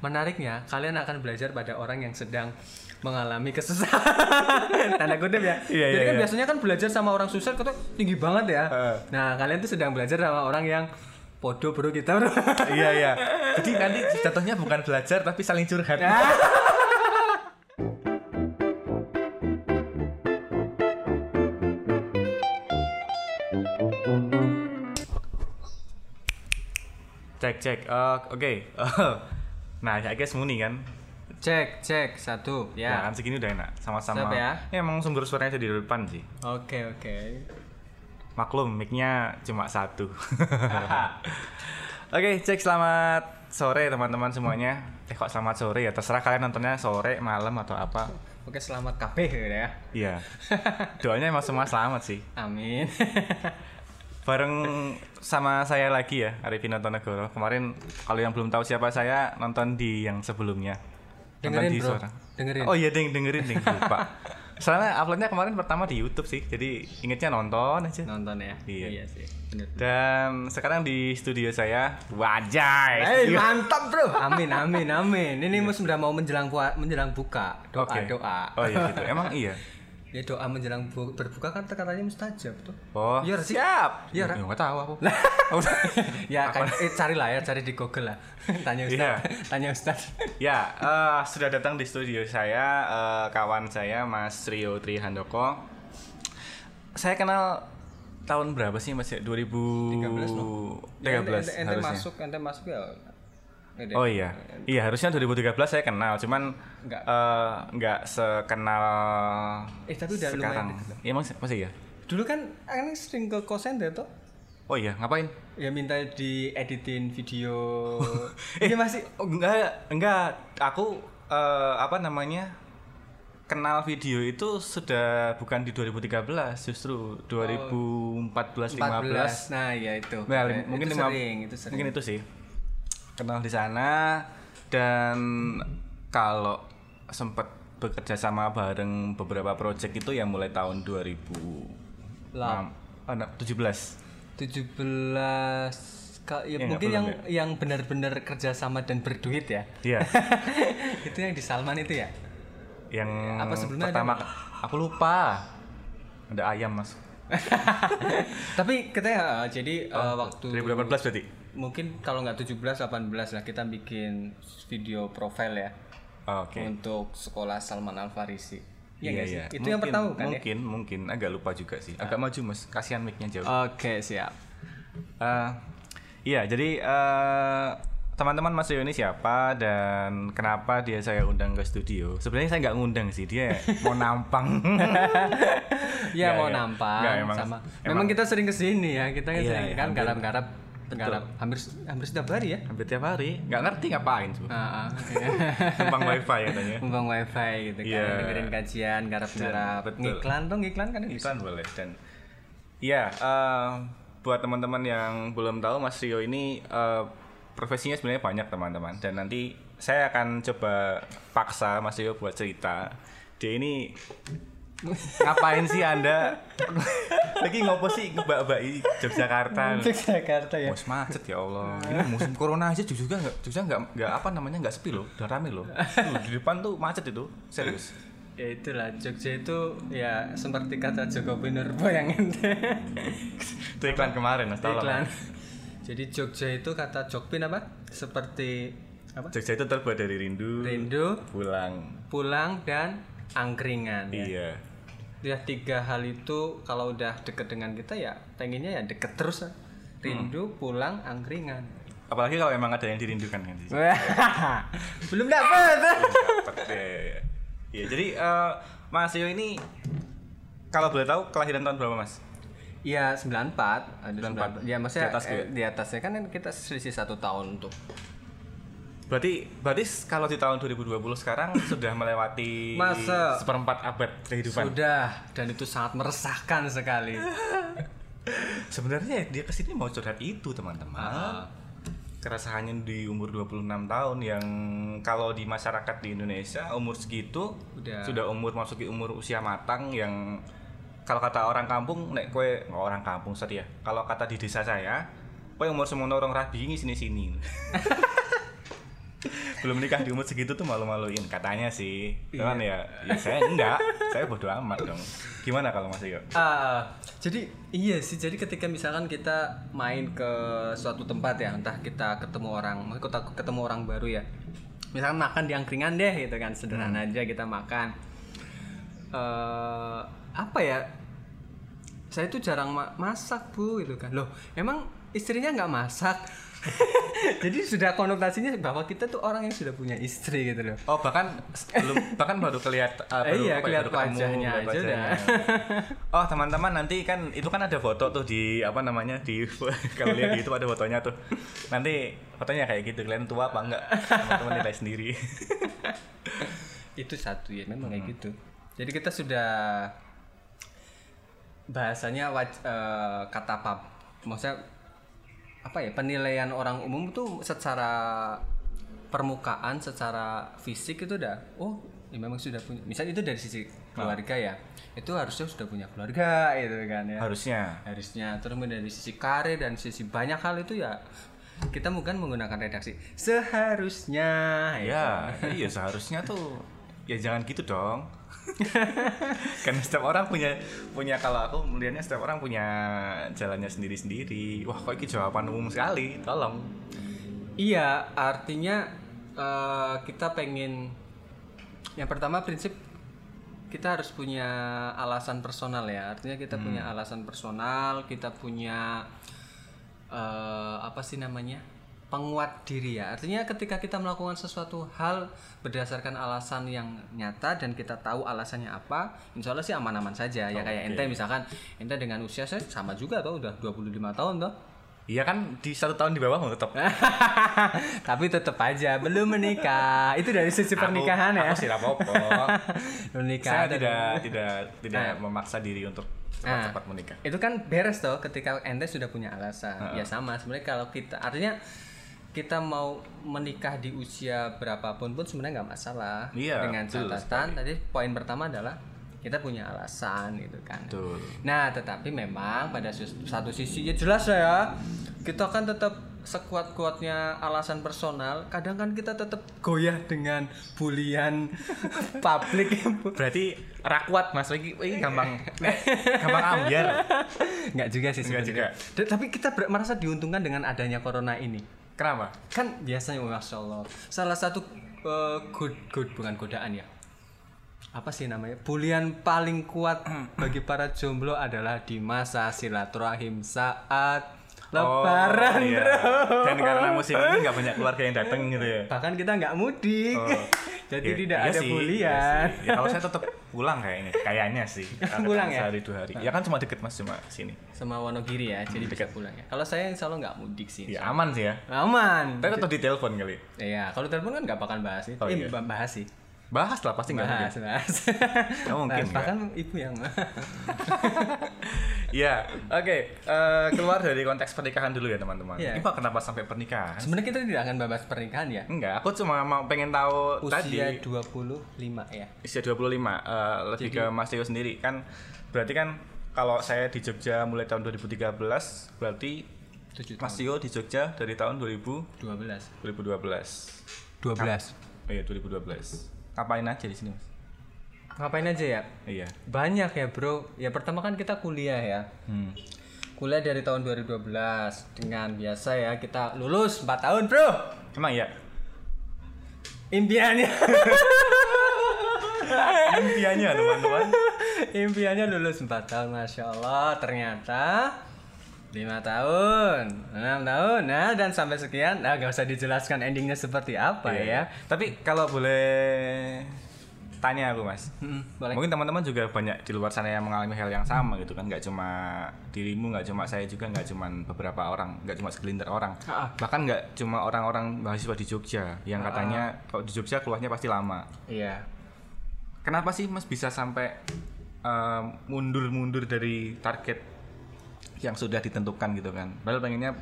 menariknya kalian akan belajar pada orang yang sedang mengalami kesusahan. Tanda kutip ya. Iya, jadi iya, kan iya. biasanya kan belajar sama orang sukses kata tinggi banget ya. Heeh. nah kalian tuh sedang belajar sama orang yang podo bro kita bro. Iya iya. Jadi nanti jatuhnya bukan belajar tapi saling curhat. Cek cek. Eh, oke nah ya guys muni kan cek cek satu ya ya kan segini udah enak sama-sama Siap ya? emang sumber suaranya di depan sih oke oke maklum mic-nya cuma satu Oke, cek selamat sore teman-teman semuanya. Eh kok selamat sore ya? Terserah kalian nontonnya sore, malam atau apa. oke selamat kabeh ya Iya. Doanya emang semua selamat sih. amin Bareng sama saya lagi ya, Arifin Nontonegoro. Kemarin kalau yang belum tahu siapa saya, nonton di yang sebelumnya. Nonton dengerin di bro Suara. dengerin Oh iya, ding, dengerin ding, lupa. Soalnya uploadnya kemarin pertama di YouTube sih, jadi ingetnya nonton aja. nonton ya Iya. sih bener Dan sekarang di studio saya. Hei, Studio- mantap bro. Amin amin amin. Ini mus sudah mau menjelang menjelang buka. Doa Oke. doa. Oh iya gitu. Emang iya. Ya doa menjelang bu- berbuka kan katanya mustajab tuh. Oh, Iya, sih. siap. Iya. Ya, nggak tahu aku. ya kan eh, carilah ya cari di Google lah. Tanya Ustaz. Iya. Tanya Ustaz. ya, eh, sudah datang di studio saya eh, kawan saya Mas Rio Trihandoko. Saya kenal tahun berapa sih Mas? ya? 2013 loh. 13 Ya, ente, ente harusnya. masuk, ente masuk ya. Oh iya. Iya, harusnya 2013 saya kenal, cuman Nggak. eh, nggak sekenal Eh, tapi udah sekarang. lumayan. Iya, masih masih ya? Dulu kan ini sering ke kosen deh tuh. Oh iya, ngapain? Ya minta di editin video. Ini masih Oh, enggak, enggak. Aku eh, apa namanya? Kenal video itu sudah bukan di 2013, justru 2014 15. 14. Nah, ya itu. Nah, Eh, mungkin itu lima- sering, itu sering. Mungkin itu sih. Kenal di sana dan kalau sempat bekerja sama bareng beberapa project itu ya mulai tahun 2000 Lah. oh, no, 17. 17 ka- ya Ya, mungkin yang belum yang benar-benar kerjasama dan berduit ya Iya. itu yang di Salman itu ya yang Apa sebelumnya pertama aku lupa. Ada ayam, Mas. tapi katanya eh, jadi eh, waktu 2018 berarti? Mungkin kalau nggak 17 18 lah kita bikin video profile ya Oh, Oke. untuk sekolah Salman Al Farisi Iya, nggak sih? iya. itu yang Mungkin- pertama kan ya Mungkin, mungkin agak lupa juga sih. Agak maju, Mas. Kasihan mic-nya jauh. oke siap Eh, iya, jadi eh, teman-teman Mas Rio ini siapa dan kenapa dia saya undang ke studio? Sebenarnya saya nggak ngundang sih, dia mau nampang. ya Nggak, mau nggak. nampang emang- sama emang- memang kita sering ke sini ya kita kan Iya, sering iya, kan garap-garap Betul. garap hampir hampir setiap hari ya Hampir tiap hari, nggak ngerti ngapain tuh. Ah, ah. Numpang wifi katanya. Numpang wifi gitu Iya. kan dengerin kajian garap-garap Betul. ngiklan dong ngiklan kan bisa Iklan boleh dan Iya, eh, buat teman-teman yang belum tahu Mas Rio ini eh, profesinya sebenarnya banyak teman-teman dan nanti saya akan coba paksa Mas Rio buat cerita. Dia ini ngapain sih Anda lagi ngopo sih ngebak-baki Yogyakarta? Jakarta ya Bos macet ya Allah. Ini musim corona aja juga nggak juga nggak nggak apa namanya nggak sepi loh, udah rame loh. Tuh, di depan tuh macet itu, serius. ya itulah Jogja itu ya seperti kata Jokowi Nurbo yang ente Itu iklan kemarin, Mas. Iklan jadi Jogja itu kata Jokpin apa seperti apa Jogja itu terbuat dari rindu, rindu pulang. pulang dan angkringan ya. Iya. ya tiga hal itu kalau udah deket dengan kita ya pengennya ya deket terus rindu pulang angkringan Apalagi kalau emang ada yang dirindukan kan. belum dapet Dapet deh. Iya, jadi eh, Mas Yo ini kalau boleh tahu kelahiran tahun berapa, Mas? Iya 94 ada 94. 94. Ya maksudnya Di atas gue. eh, di atasnya kan kita selisih satu tahun untuk Berarti berarti kalau di tahun 2020 sekarang sudah melewati Masa? seperempat abad kehidupan. sudah dan itu sangat meresahkan sekali. Sebenarnya dia ke sini mau curhat itu, teman-teman. Ah. Keresahannya di umur 26 tahun yang kalau di masyarakat di Indonesia umur segitu Udah. sudah umur masuki umur usia matang yang kalau kata orang kampung nek kue nggak orang kampung sorry ya kalau kata di desa saya kue umur semono orang rabi ini sini sini belum nikah di umur segitu tuh malu-maluin katanya sih. Iya. Cuman ya, ya saya enggak. saya bodo amat dong. Gimana kalau Mas Yo? Ah, jadi iya sih. Jadi ketika misalkan kita main ke suatu tempat ya, entah kita ketemu orang, kita ketemu orang baru ya. Misalkan makan di angkringan deh, gitu kan, sederhana aja kita makan. eh apa ya? Saya tuh jarang ma- masak bu, gitu kan. Loh, emang istrinya nggak masak? Jadi sudah konotasinya bahwa kita tuh orang yang sudah punya istri gitu loh. Oh bahkan belum bahkan baru kelihatan uh, baru, iya, ya, kelihatan wajahnya aja wajahnya. udah. Oh teman-teman nanti kan itu kan ada foto tuh di apa namanya di kalau lihat di itu ada fotonya tuh. Nanti fotonya kayak gitu kalian tua apa enggak? Teman-teman nilai sendiri. itu satu ya memang kayak gitu jadi kita sudah bahasanya waj- eh, kata apa maksudnya apa ya penilaian orang umum tuh secara permukaan secara fisik itu udah oh ya memang sudah punya misal itu dari sisi keluarga ya itu harusnya sudah punya keluarga itu kan ya Harusnya. harusnya terus dari sisi karir dan sisi banyak hal itu ya kita mungkin menggunakan redaksi seharusnya Ya, iya seharusnya tuh ya jangan gitu dong. kan setiap orang punya punya kalau aku melihatnya setiap orang punya jalannya sendiri-sendiri. Wah, kok ini jawaban umum sekali. Tolong. Iya, artinya eh, kita pengen yang pertama prinsip kita harus punya alasan personal ya. Artinya kita punya alasan personal, kita punya eh, apa sih namanya? Penguat diri ya. Artinya ketika kita melakukan sesuatu hal berdasarkan alasan yang nyata dan kita tahu alasannya apa, insya Allah sih aman-aman saja. Ya kayak ente misalkan ente dengan usia saya sama juga tuh udah 25 tahun tuh. Iya kan di satu tahun di bawah mau tetap. Tapi tetap aja belum menikah. Itu dari sisi pernikahan ya. Aku sih apa-apa. Menikah. Saya tidak tidak tidak memaksa diri untuk Nah, cepat-cepat menikah. Itu kan beres tuh ketika ente sudah punya alasan. Ya sama sebenarnya kalau kita artinya kita mau menikah di usia berapapun pun sebenarnya nggak masalah. Iya, Dengan catatan tadi poin pertama adalah kita punya alasan gitu kan. Betul. Nah, tetapi memang pada satu sisi ya jelas lah ya. Kita kan tetap sekuat-kuatnya alasan personal, kadang kan kita tetap goyah dengan bulian publik. Berarti rakwat Mas lagi ini gampang gampang ambiar. Nggak juga sih Nggak sebenarnya. Da- Tapi kita merasa diuntungkan dengan adanya corona ini. Kenapa? Kan biasanya masya Allah. Salah satu eh, good good bukan godaan ya. Apa sih namanya? Bulian paling kuat bagi para jomblo adalah di masa silaturahim saat lebaran, Oh, iya. bro. Dan karena musim ini nggak banyak keluarga yang datang gitu ya. Bahkan kita nggak mudik. Oh. Jadi Iya- tidak iya ada sih, bulian. iya sih. Ya, kalau saya tetap pulang kayaknya, kayaknya sih. Pulang ya? Sehari dua hari. Ya kan cuma deket mas cuma sini. Sama Wonogiri ya, jadi bisa pulang ya. Kalau saya insya Allah nggak mudik sih. Ya aman sih ya. Aman. Tapi tetap di telepon kali. Iya, kalau telepon kan nggak bakal bahas itu. Oh, eh, iya. bah- bahas sih. Bahas lah pasti nggak mungkin. Bahas, bahas. Nggak mungkin, Bahas. Bahkan ibu yang Iya, oke. Eh, keluar dari konteks pernikahan dulu ya teman-teman. Iya. Ini Pak kenapa sampai pernikahan? sebenarnya kita tidak akan bahas pernikahan ya. Enggak, aku cuma mau pengen tahu Usia tadi 25 ya. usia 25 eh, lebih ke Mas Tio sendiri kan berarti kan kalau saya di Jogja mulai tahun 2013 berarti 7 Mas Tio di Jogja dari tahun 2000 12. 2012 12. oh iya 2012 ngapain aja di sini Mas Ngapain aja ya? iya Banyak ya, Bro. Ya pertama kan kita kuliah ya. hmm. Kuliah dari tahun 2012 dengan biasa ya kita lulus 4 tahun, Bro. emang iya Impiannya impiannya teman-teman Impiannya lulus 4 tahun, Masya Allah Ternyata 5 tahun, 6 tahun, nah dan sampai sekian. Nah gak usah dijelaskan endingnya seperti apa ya. tapi kalau boleh tanya aku mas. Hmm, boleh. Mungkin teman-teman juga banyak di luar sana yang mengalami hal yang sama gitu kan, nggak cuma dirimu, nggak cuma saya juga, nggak cuma beberapa orang, nggak cuma segelintir orang, Ah. bahkan nggak cuma orang-orang mahasiswa di Jogja yang katanya kalau di Jogja keluarnya pasti lama. Iya. Kenapa sih mas bisa sampai eh, mundur-mundur dari target yang sudah ditentukan gitu kan? Padahal pengennya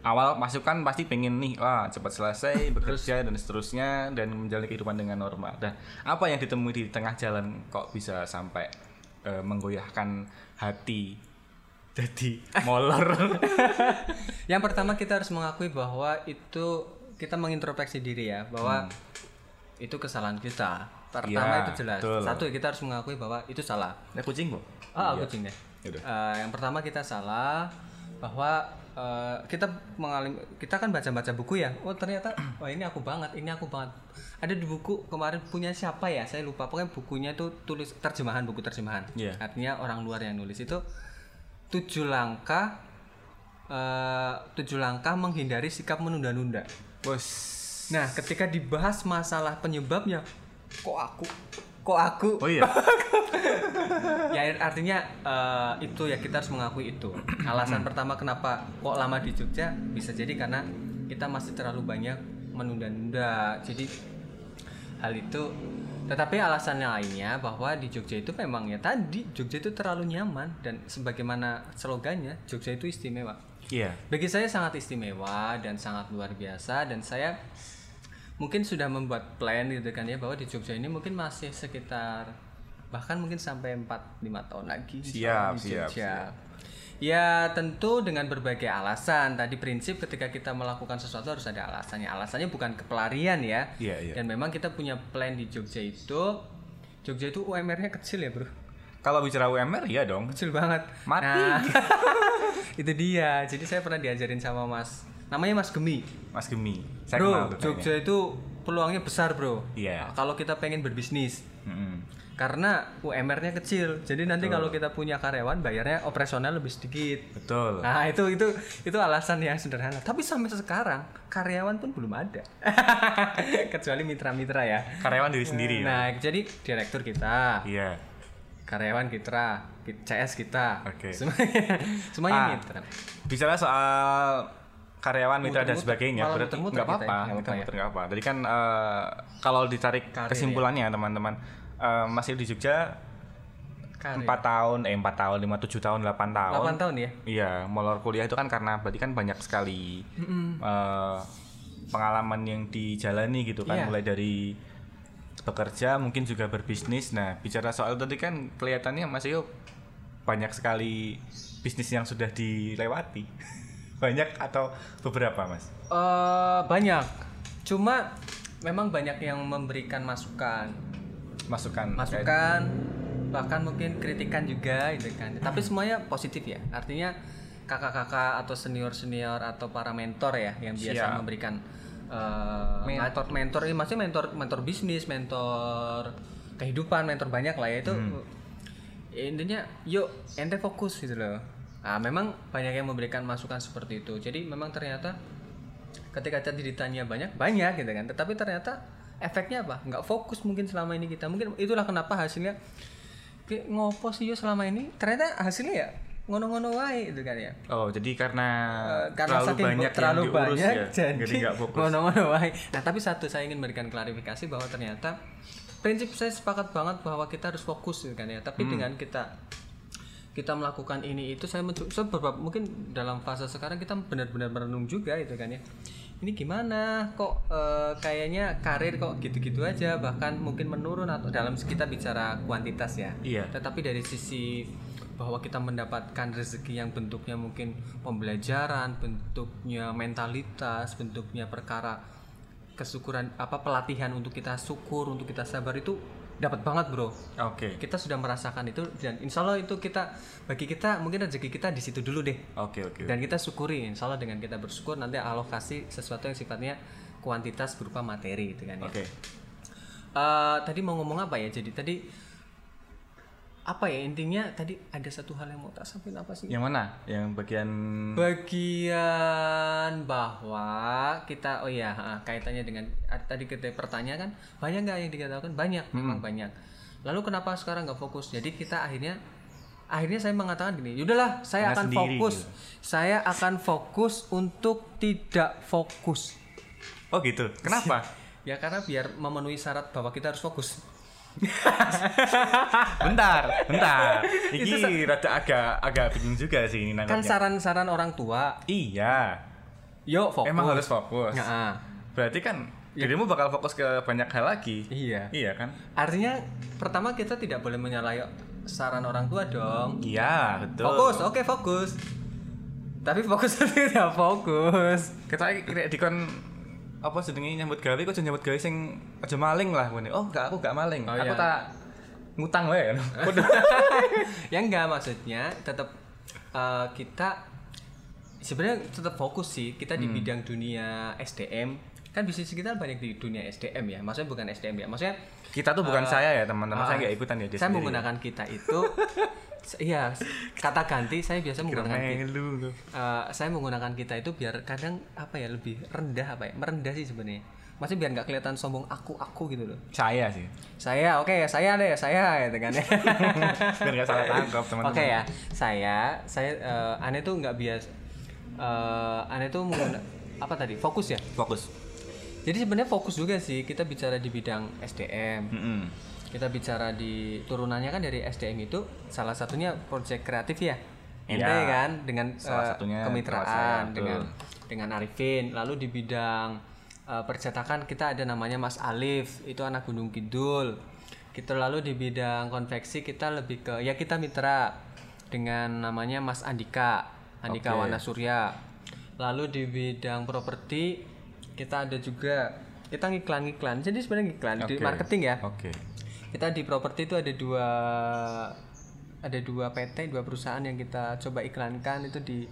awal masuk kan pasti pengen nih, wah cepat selesai bekerja dan seterusnya dan menjalani kehidupan dengan normal. Dan apa yang ditemui di tengah jalan kok bisa sampai eh, menggoyahkan hati jadi molor? Yang pertama kita harus mengakui bahwa itu kita mengintrospeksi diri ya bahwa itu kesalahan kita. Pertama Hmm. Iya, itu jelas. betul. Satu kita harus mengakui bahwa itu salah. Ada kucing kok. Ah, kucing deh. Yaudah. Eh, yang pertama kita salah bahwa eh, kita mengalami kita kan baca-baca buku ya. Oh ternyata wah ini aku banget, ini aku banget. Ada di buku kemarin punya siapa ya? Saya lupa. Pokoknya bukunya tuh tulis terjemahan buku terjemahan. Iya. Artinya orang luar yang nulis itu tujuh langkah eh, tujuh langkah menghindari sikap menunda-nunda. Bos. Nah, ketika dibahas masalah penyebabnya, kok aku, kok aku, Oh iya. ya artinya eh, itu ya kita harus mengakui itu. Alasan pertama kenapa kok lama di Jogja bisa jadi karena kita masih terlalu banyak menunda-nunda. Jadi hal itu tetapi alasannya lainnya bahwa di Jogja itu memang ya tadi Jogja itu terlalu nyaman dan sebagaimana slogannya Jogja itu istimewa. Iya. bagi saya sangat istimewa dan sangat luar biasa dan saya mungkin sudah membuat plan gitu kan ya bahwa di Jogja ini mungkin masih sekitar bahkan mungkin sampai 4 5 tahun lagi Siap, di siap, Jogja. Ya tentu dengan berbagai alasan. Tadi prinsip ketika kita melakukan sesuatu harus ada alasannya. Alasannya bukan kepelarian ya. Iya, iya. Dan memang kita punya plan di Jogja itu. Jogja itu UMR-nya kecil ya bro. Kalau bicara UMR ya dong. Kecil banget. Mati. Nah, itu dia. Jadi saya pernah diajarin sama Mas. Namanya Mas Gemi. Mas Gemi. Saya kenal bro, tuh Jogja itu peluangnya besar bro. Iya. Kalau kita pengen berbisnis. kayaknya. Mm-mm. Karena UMR-nya kecil. Jadi nanti kalau kita punya karyawan bayarnya operasional lebih sedikit. Betul. Nah, itu itu itu alasan yang sederhana. Tapi sampai sekarang karyawan pun belum ada. Kecuali mitra-mitra ya. Karyawan diri sendiri. ya? Nah, jadi direktur kita, Iya. karyawan kita, CS kita. Oke. Semuanya, semuanya Ah, mitra. Bicara soal karyawan mitra dan Muter-muter. sebagainya berarti nggak kita ya, apa-apa nggak apa-apa ya. nggak apa jadi kan eh, kalau ditarik Karir kesimpulannya teman-teman eh, masih di Jogja empat tahun eh empat tahun lima tujuh tahun delapan tahun 8 tahun ya. Iya, molor kuliah itu kan karena berarti kan banyak sekali eh, pengalaman yang dijalani gitu kan, Iya. mulai dari bekerja, mungkin juga berbisnis. Nah, bicara soal tadi kan kelihatannya Mas Yo banyak sekali bisnis yang sudah dilewati. Banyak atau beberapa, Mas? Eh, banyak. Cuma memang banyak yang memberikan masukan. Masukan. masukan bahkan mungkin kritikan juga gitu kan tapi semuanya positif ya artinya kakak-kakak atau senior-senior atau para mentor ya yang biasa Siap. memberikan eh, mentor mentor ini maksudnya mentor mentor bisnis mentor kehidupan mentor banyak lah ya itu intinya yuk ente fokus gitu loh nah, memang banyak yang memberikan masukan seperti itu. Jadi memang ternyata ketika tadi ditanya banyak banyak gitu kan. Tetapi ternyata efeknya apa? Nggak fokus mungkin selama ini kita. Mungkin itulah kenapa hasilnya kayak ngopo sih yo selama ini. Ternyata hasilnya ya ngono-ngono wae gitu kan ya. Oh, jadi karena, Eh, karena terlalu banyak terlalu yang diurus banyak ya. jadi, nggak fokus. ngono-ngono wae. Nah tapi satu saya ingin memberikan klarifikasi bahwa ternyata prinsip saya sepakat banget bahwa kita harus fokus gitu kan ya. Tapi Hmm. dengan kita kita melakukan ini itu saya mencoba mungkin dalam fase sekarang kita benar-benar merenung juga itu kan ya. Ini gimana? Kok eh, kayaknya karir kok gitu-gitu aja bahkan mungkin menurun atau dalam kita bicara kuantitas ya. Iya. tetapi dari sisi bahwa kita mendapatkan rezeki yang bentuknya mungkin pembelajaran, bentuknya mentalitas, bentuknya perkara kesyukuran apa pelatihan untuk kita syukur, untuk kita sabar itu dapat banget, Bro. Oke. Kita sudah merasakan itu dan insya Allah itu kita bagi kita mungkin rezeki kita di situ dulu deh. Oke, oke. Dan kita syukuri, insya Allah dengan kita bersyukur nanti Allah kasih sesuatu yang sifatnya kuantitas berupa materi gitu kan ya. Oke. Eh, tadi mau ngomong apa ya? Jadi tadi apa ya intinya tadi ada satu hal yang mau tak sampaikan apa sih? Yang mana? Yang bagian Bagian bahwa kita oh ya kaitannya dengan ah, tadi kita pertanyaan kan banyak nggak yang dikatakan banyak memang banyak. Lalu kenapa sekarang nggak fokus? Jadi kita akhirnya akhirnya saya mengatakan gini, yaudahlah saya Karena akan sendiri fokus, gitu. saya akan fokus untuk tidak fokus. Oh gitu. Kenapa? Ya karena biar memenuhi syarat bahwa kita harus fokus. bentar, bentar. Iki rada agak agak bingung juga sih ini Kan nangkapnya. saran-saran orang tua, Iya. yuk fokus. Emang harus fokus. Ya, ah. Berarti kan dirimu bakal fokus ke banyak hal lagi. Iya. Iya kan? Artinya pertama kita tidak boleh menyalahi saran orang tua dong. Iya, betul. Fokus, oke fokus. Tapi fokus tidak fokus. Kita kira dikon apa jenenge nyambut gawe kok nyambut gawe sing aja maling lah ngene. Oh, enggak aku enggak maling. Oh, aku iya. tak ngutang wae. Waduh. ya enggak maksudnya tetap eh, kita sebenarnya tetap fokus sih kita Hmm. di bidang dunia SDM kan bisnis kita banyak di dunia SDM ya maksudnya bukan SDM ya maksudnya Kita tuh bukan saya ya, teman-teman. Saya ah, enggak ikutan ya saya sendiri. menggunakan kita itu iya kata ganti saya biasa menggunakan kita Melu. Eh, saya menggunakan kita itu biar kadang apa ya lebih rendah apa ya merendah sih sebenarnya maksudnya biar nggak kelihatan sombong aku aku gitu loh Saya sih. saya oke ya saya deh saya gitu kan ya Biar enggak salah tangkap, teman-teman. Oke ya, saya saya eh, aneh tuh nggak bias eh aneh tuh mengguna- apa tadi fokus ya. Fokus. Jadi sebenarnya fokus juga sih kita bicara di bidang SDM. Mm-mm. Kita bicara di turunannya kan dari SDM itu salah satunya proyek kreatif ya. Ente Iya. kan dengan Salah eh, satunya kemitraan dengan dengan Arifin. Lalu di bidang eh, percetakan kita ada namanya Mas Alif, itu anak Gunung Kidul. Kita lalu di bidang konveksi kita lebih ke ya kita mitra dengan namanya Mas Andika, Andika Oke. Wana Surya. Lalu di bidang properti kita ada juga kita ngiklan-ngiklan. Jadi sebenarnya ngiklan di Oke. marketing ya. Oke. Kita di properti itu ada dua ada dua PT, dua perusahaan yang kita coba iklankan. Itu di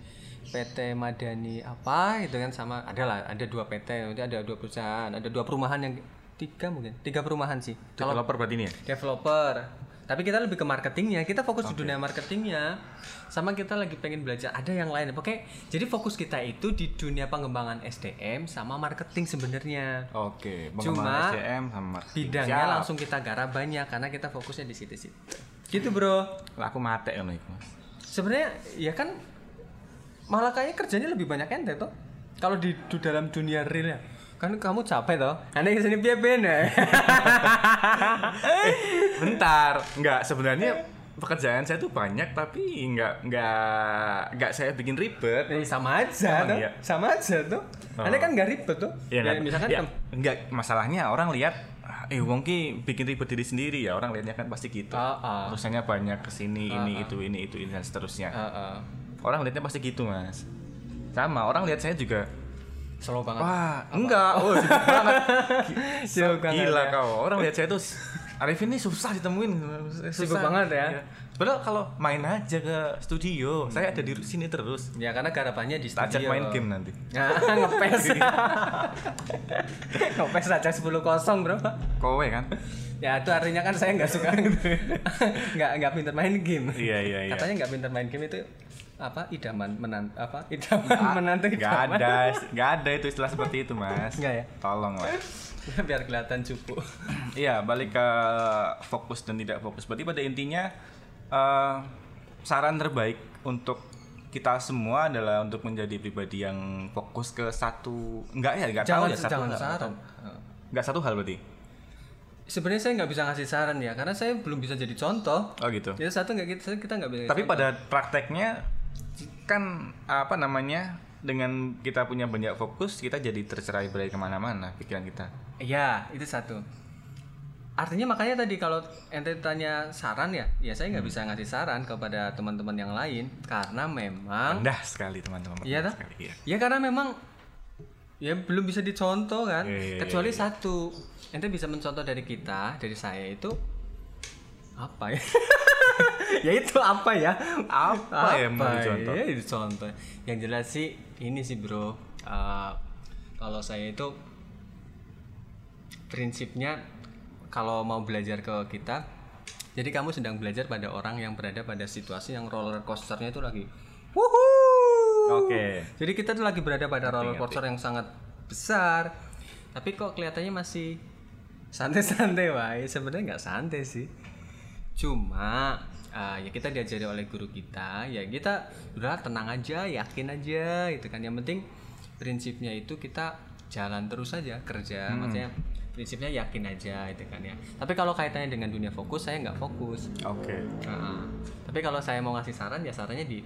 PT Madani apa itu kan sama ada lah ada dua PT nanti ada dua perusahaan ada dua perumahan yang tiga mungkin tiga perumahan sih. Developer berarti ini ya? developer tapi kita lebih ke marketingnya. Kita fokus di dunia marketingnya sama kita lagi pengen belajar ada yang lain. Oke jadi fokus kita itu di dunia pengembangan SDM sama marketing sebenarnya. Oke, Cuma pengembangan SDM sama marketing. bidangnya Siap. langsung kita garap banyak karena kita fokusnya di situ-situ. Gitu bro. Lah, aku mate iku, Mas. sebenarnya ya kan malah kayaknya kerjanya lebih banyak ente tuh kalau di, di dalam dunia real ya kan kamu capek toh aneh ke sini ben ya Bentar, enggak sebenarnya pekerjaan saya tuh banyak tapi enggak enggak enggak saya bikin ribet. Eh, sama aja tuh iya? sama aja tuh Oh. aneh kan gak ribet tuh Ya, Ya, misalkan ya, enggak masalahnya orang lihat ah, eh wong ki bikin ribet diri sendiri ya orang lihatnya kan pasti gitu. Ah, ah. Urusannya banyak ke sini ini itu ini itu ini dan seterusnya. Ah, ah. Orang lihatnya pasti gitu mas. Sama orang lihat saya juga. Slow banget Wah enggak, oh sibuk banget. Sibuk banget Gila ya. kau. Orang lihat saya tuh Arifin ini susah ditemuin. Susah. Sibuk banget ya. Iya. Padahal kalau main aja ke studio, saya ada di sini terus. ya karena garapannya di Tak ajak studio main game nanti. Nah, ngepes ngepes aja 10 kosong bro Kowe kan? ya itu artinya kan saya nggak suka nggak nggak pinter main game Iya iya iya. katanya nggak pinter main game itu apa idaman menan apa idaman menantu Gak ada, gak ada itu istilah seperti itu mas. Nggak ya? Tolong lah. biar kelihatan cupu Iya, balik ke fokus dan tidak fokus. Berarti pada intinya eh, saran terbaik untuk kita semua adalah untuk menjadi pribadi yang fokus ke satu enggak ya enggak tahu ya satu jangan hal. saran Enggak satu hal berarti. sebenarnya saya nggak bisa ngasih saran ya karena saya belum bisa jadi contoh Oh gitu. jadi satu nggak kita kita nggak bisa Tapi contoh. pada prakteknya kan apa namanya dengan kita punya banyak fokus kita jadi tercerai berai ke mana-mana pikiran kita. Iya, itu satu. Artinya makanya tadi kalau ente tanya saran ya, ya saya nggak bisa ngasih saran kepada teman-teman yang lain karena memang Rendah sekali teman-teman. Iya toh? sekali, iya. Ya karena memang ya belum bisa dicontoh kan. Iya, iya, Kecuali iya, satu, ente bisa mencontoh dari kita, dari saya itu apa ya? ya itu apa ya? Apa ya yang mau dicontoh? Ya itu contoh. Yang jelas sih ini sih bro. Uh, kalau saya itu prinsipnya kalau mau belajar ke kita, jadi kamu sedang belajar pada orang yang berada pada situasi yang roller coasternya itu lagi. Wuhuu. Oke. Jadi kita tuh lagi berada pada roller coaster yang sangat besar, tapi kok kelihatannya masih santai-santai wae. Sebenarnya nggak santai sih. Cuma ah, ya kita diajari oleh guru kita, ya kita udah tenang aja, yakin aja, gitu kan. Yang penting prinsipnya itu kita jalan terus aja kerja, maksudnya prinsipnya yakin aja, itu kan ya. Tapi kalau kaitannya dengan dunia fokus, saya nggak fokus. Oke. Nah, tapi kalau saya mau ngasih saran ya sarannya di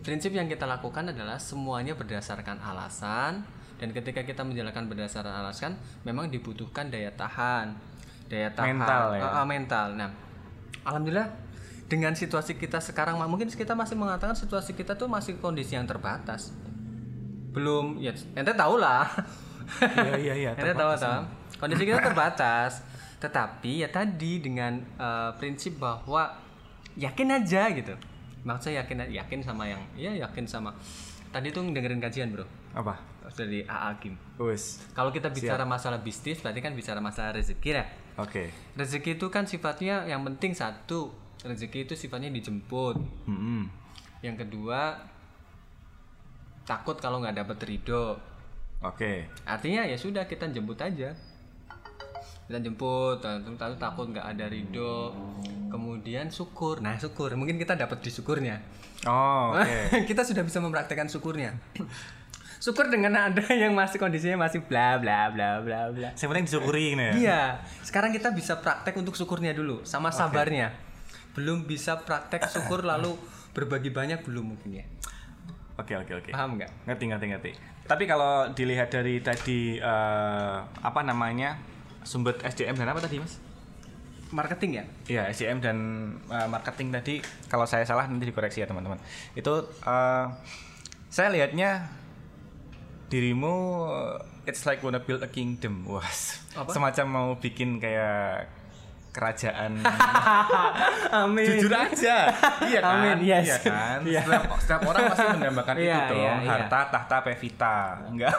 prinsip yang kita lakukan adalah semuanya berdasarkan alasan dan ketika kita menjalankan berdasarkan alasan memang dibutuhkan daya tahan, daya tahan Mental ya? Ah, mental. Nah, alhamdulillah dengan situasi kita sekarang mungkin kita masih mengatakan situasi kita tuh masih kondisi yang terbatas. Belum ya ente tahu lah Iya iya iya. Anda tahu tahu. Kondisi kita terbatas. Tetapi ya tadi dengan eh, prinsip bahwa yakin aja gitu. Maksudnya yakin yakin sama yang ya yakin sama. Tadi tuh dengerin kajian, Bro. Apa? Dari AA Kim. Kalau kita bicara masalah bisnis berarti kan bicara masalah rezeki ya. Oke. Rezeki itu kan sifatnya yang penting satu, rezeki itu sifatnya dijemput. Mm-mm. Yang kedua takut kalau nggak dapet ridho. Oke. Artinya ya sudah kita jemput aja. Kita jemput, lalu takut nggak ada ridho. Kemudian syukur. Nah syukur, mungkin kita dapat di syukurnya. Oh, oke. kita sudah bisa mempraktekkan syukurnya. Syukur dengan ada yang masih kondisinya masih bla bla bla bla bla. Yang penting disyukuri ini ya. Iya, sekarang kita bisa praktek untuk syukurnya dulu, sama sabarnya. Belum bisa praktek syukur lalu berbagi banyak belum mungkin ya. Oke oke oke. Paham nggak? Ngerti ngerti ngerti. Tapi kalau dilihat dari tadi eh, apa namanya sumber SDM dan apa tadi mas? Marketing ya? Iya SDM dan eh, marketing tadi kalau saya salah nanti dikoreksi ya teman-teman. Itu eh, saya lihatnya dirimu it's like wanna build a kingdom. Wah, Apa? semacam mau bikin kayak kerajaan. Amin. Jujur aja. Iya kan? Amin, yes. Iya kan? Iya. Setiap, setiap orang pasti mendambakan itu Iya, dong. iya, iya. Harta, tahta, pevita. Enggak.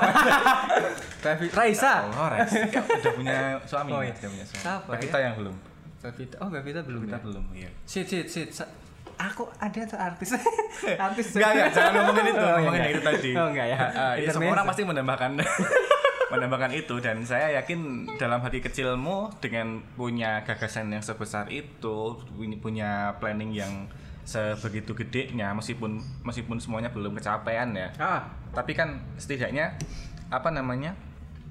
Pevi- Raisa. Oh, Res. Udah punya suami. Oh, ya? iya. Udah punya suami. Siapa Pevita yang belum. Pevita. Oh, Pevita belum. Kita ya? belum, iya. Sit, sit, sit. Aku ada tuh artis. artis. Enggak, enggak, jangan ngomongin itu, Oh, ngomongin enggak. itu tadi. Oh, enggak ya. Ah, ya, semua orang pasti menambahkan menambahkan itu dan saya yakin dalam hati kecilmu dengan punya gagasan yang sebesar itu, punya planning yang sebegitu gedenya meskipun meskipun semuanya belum kecapean ya. Ah, Tapi kan setidaknya apa namanya?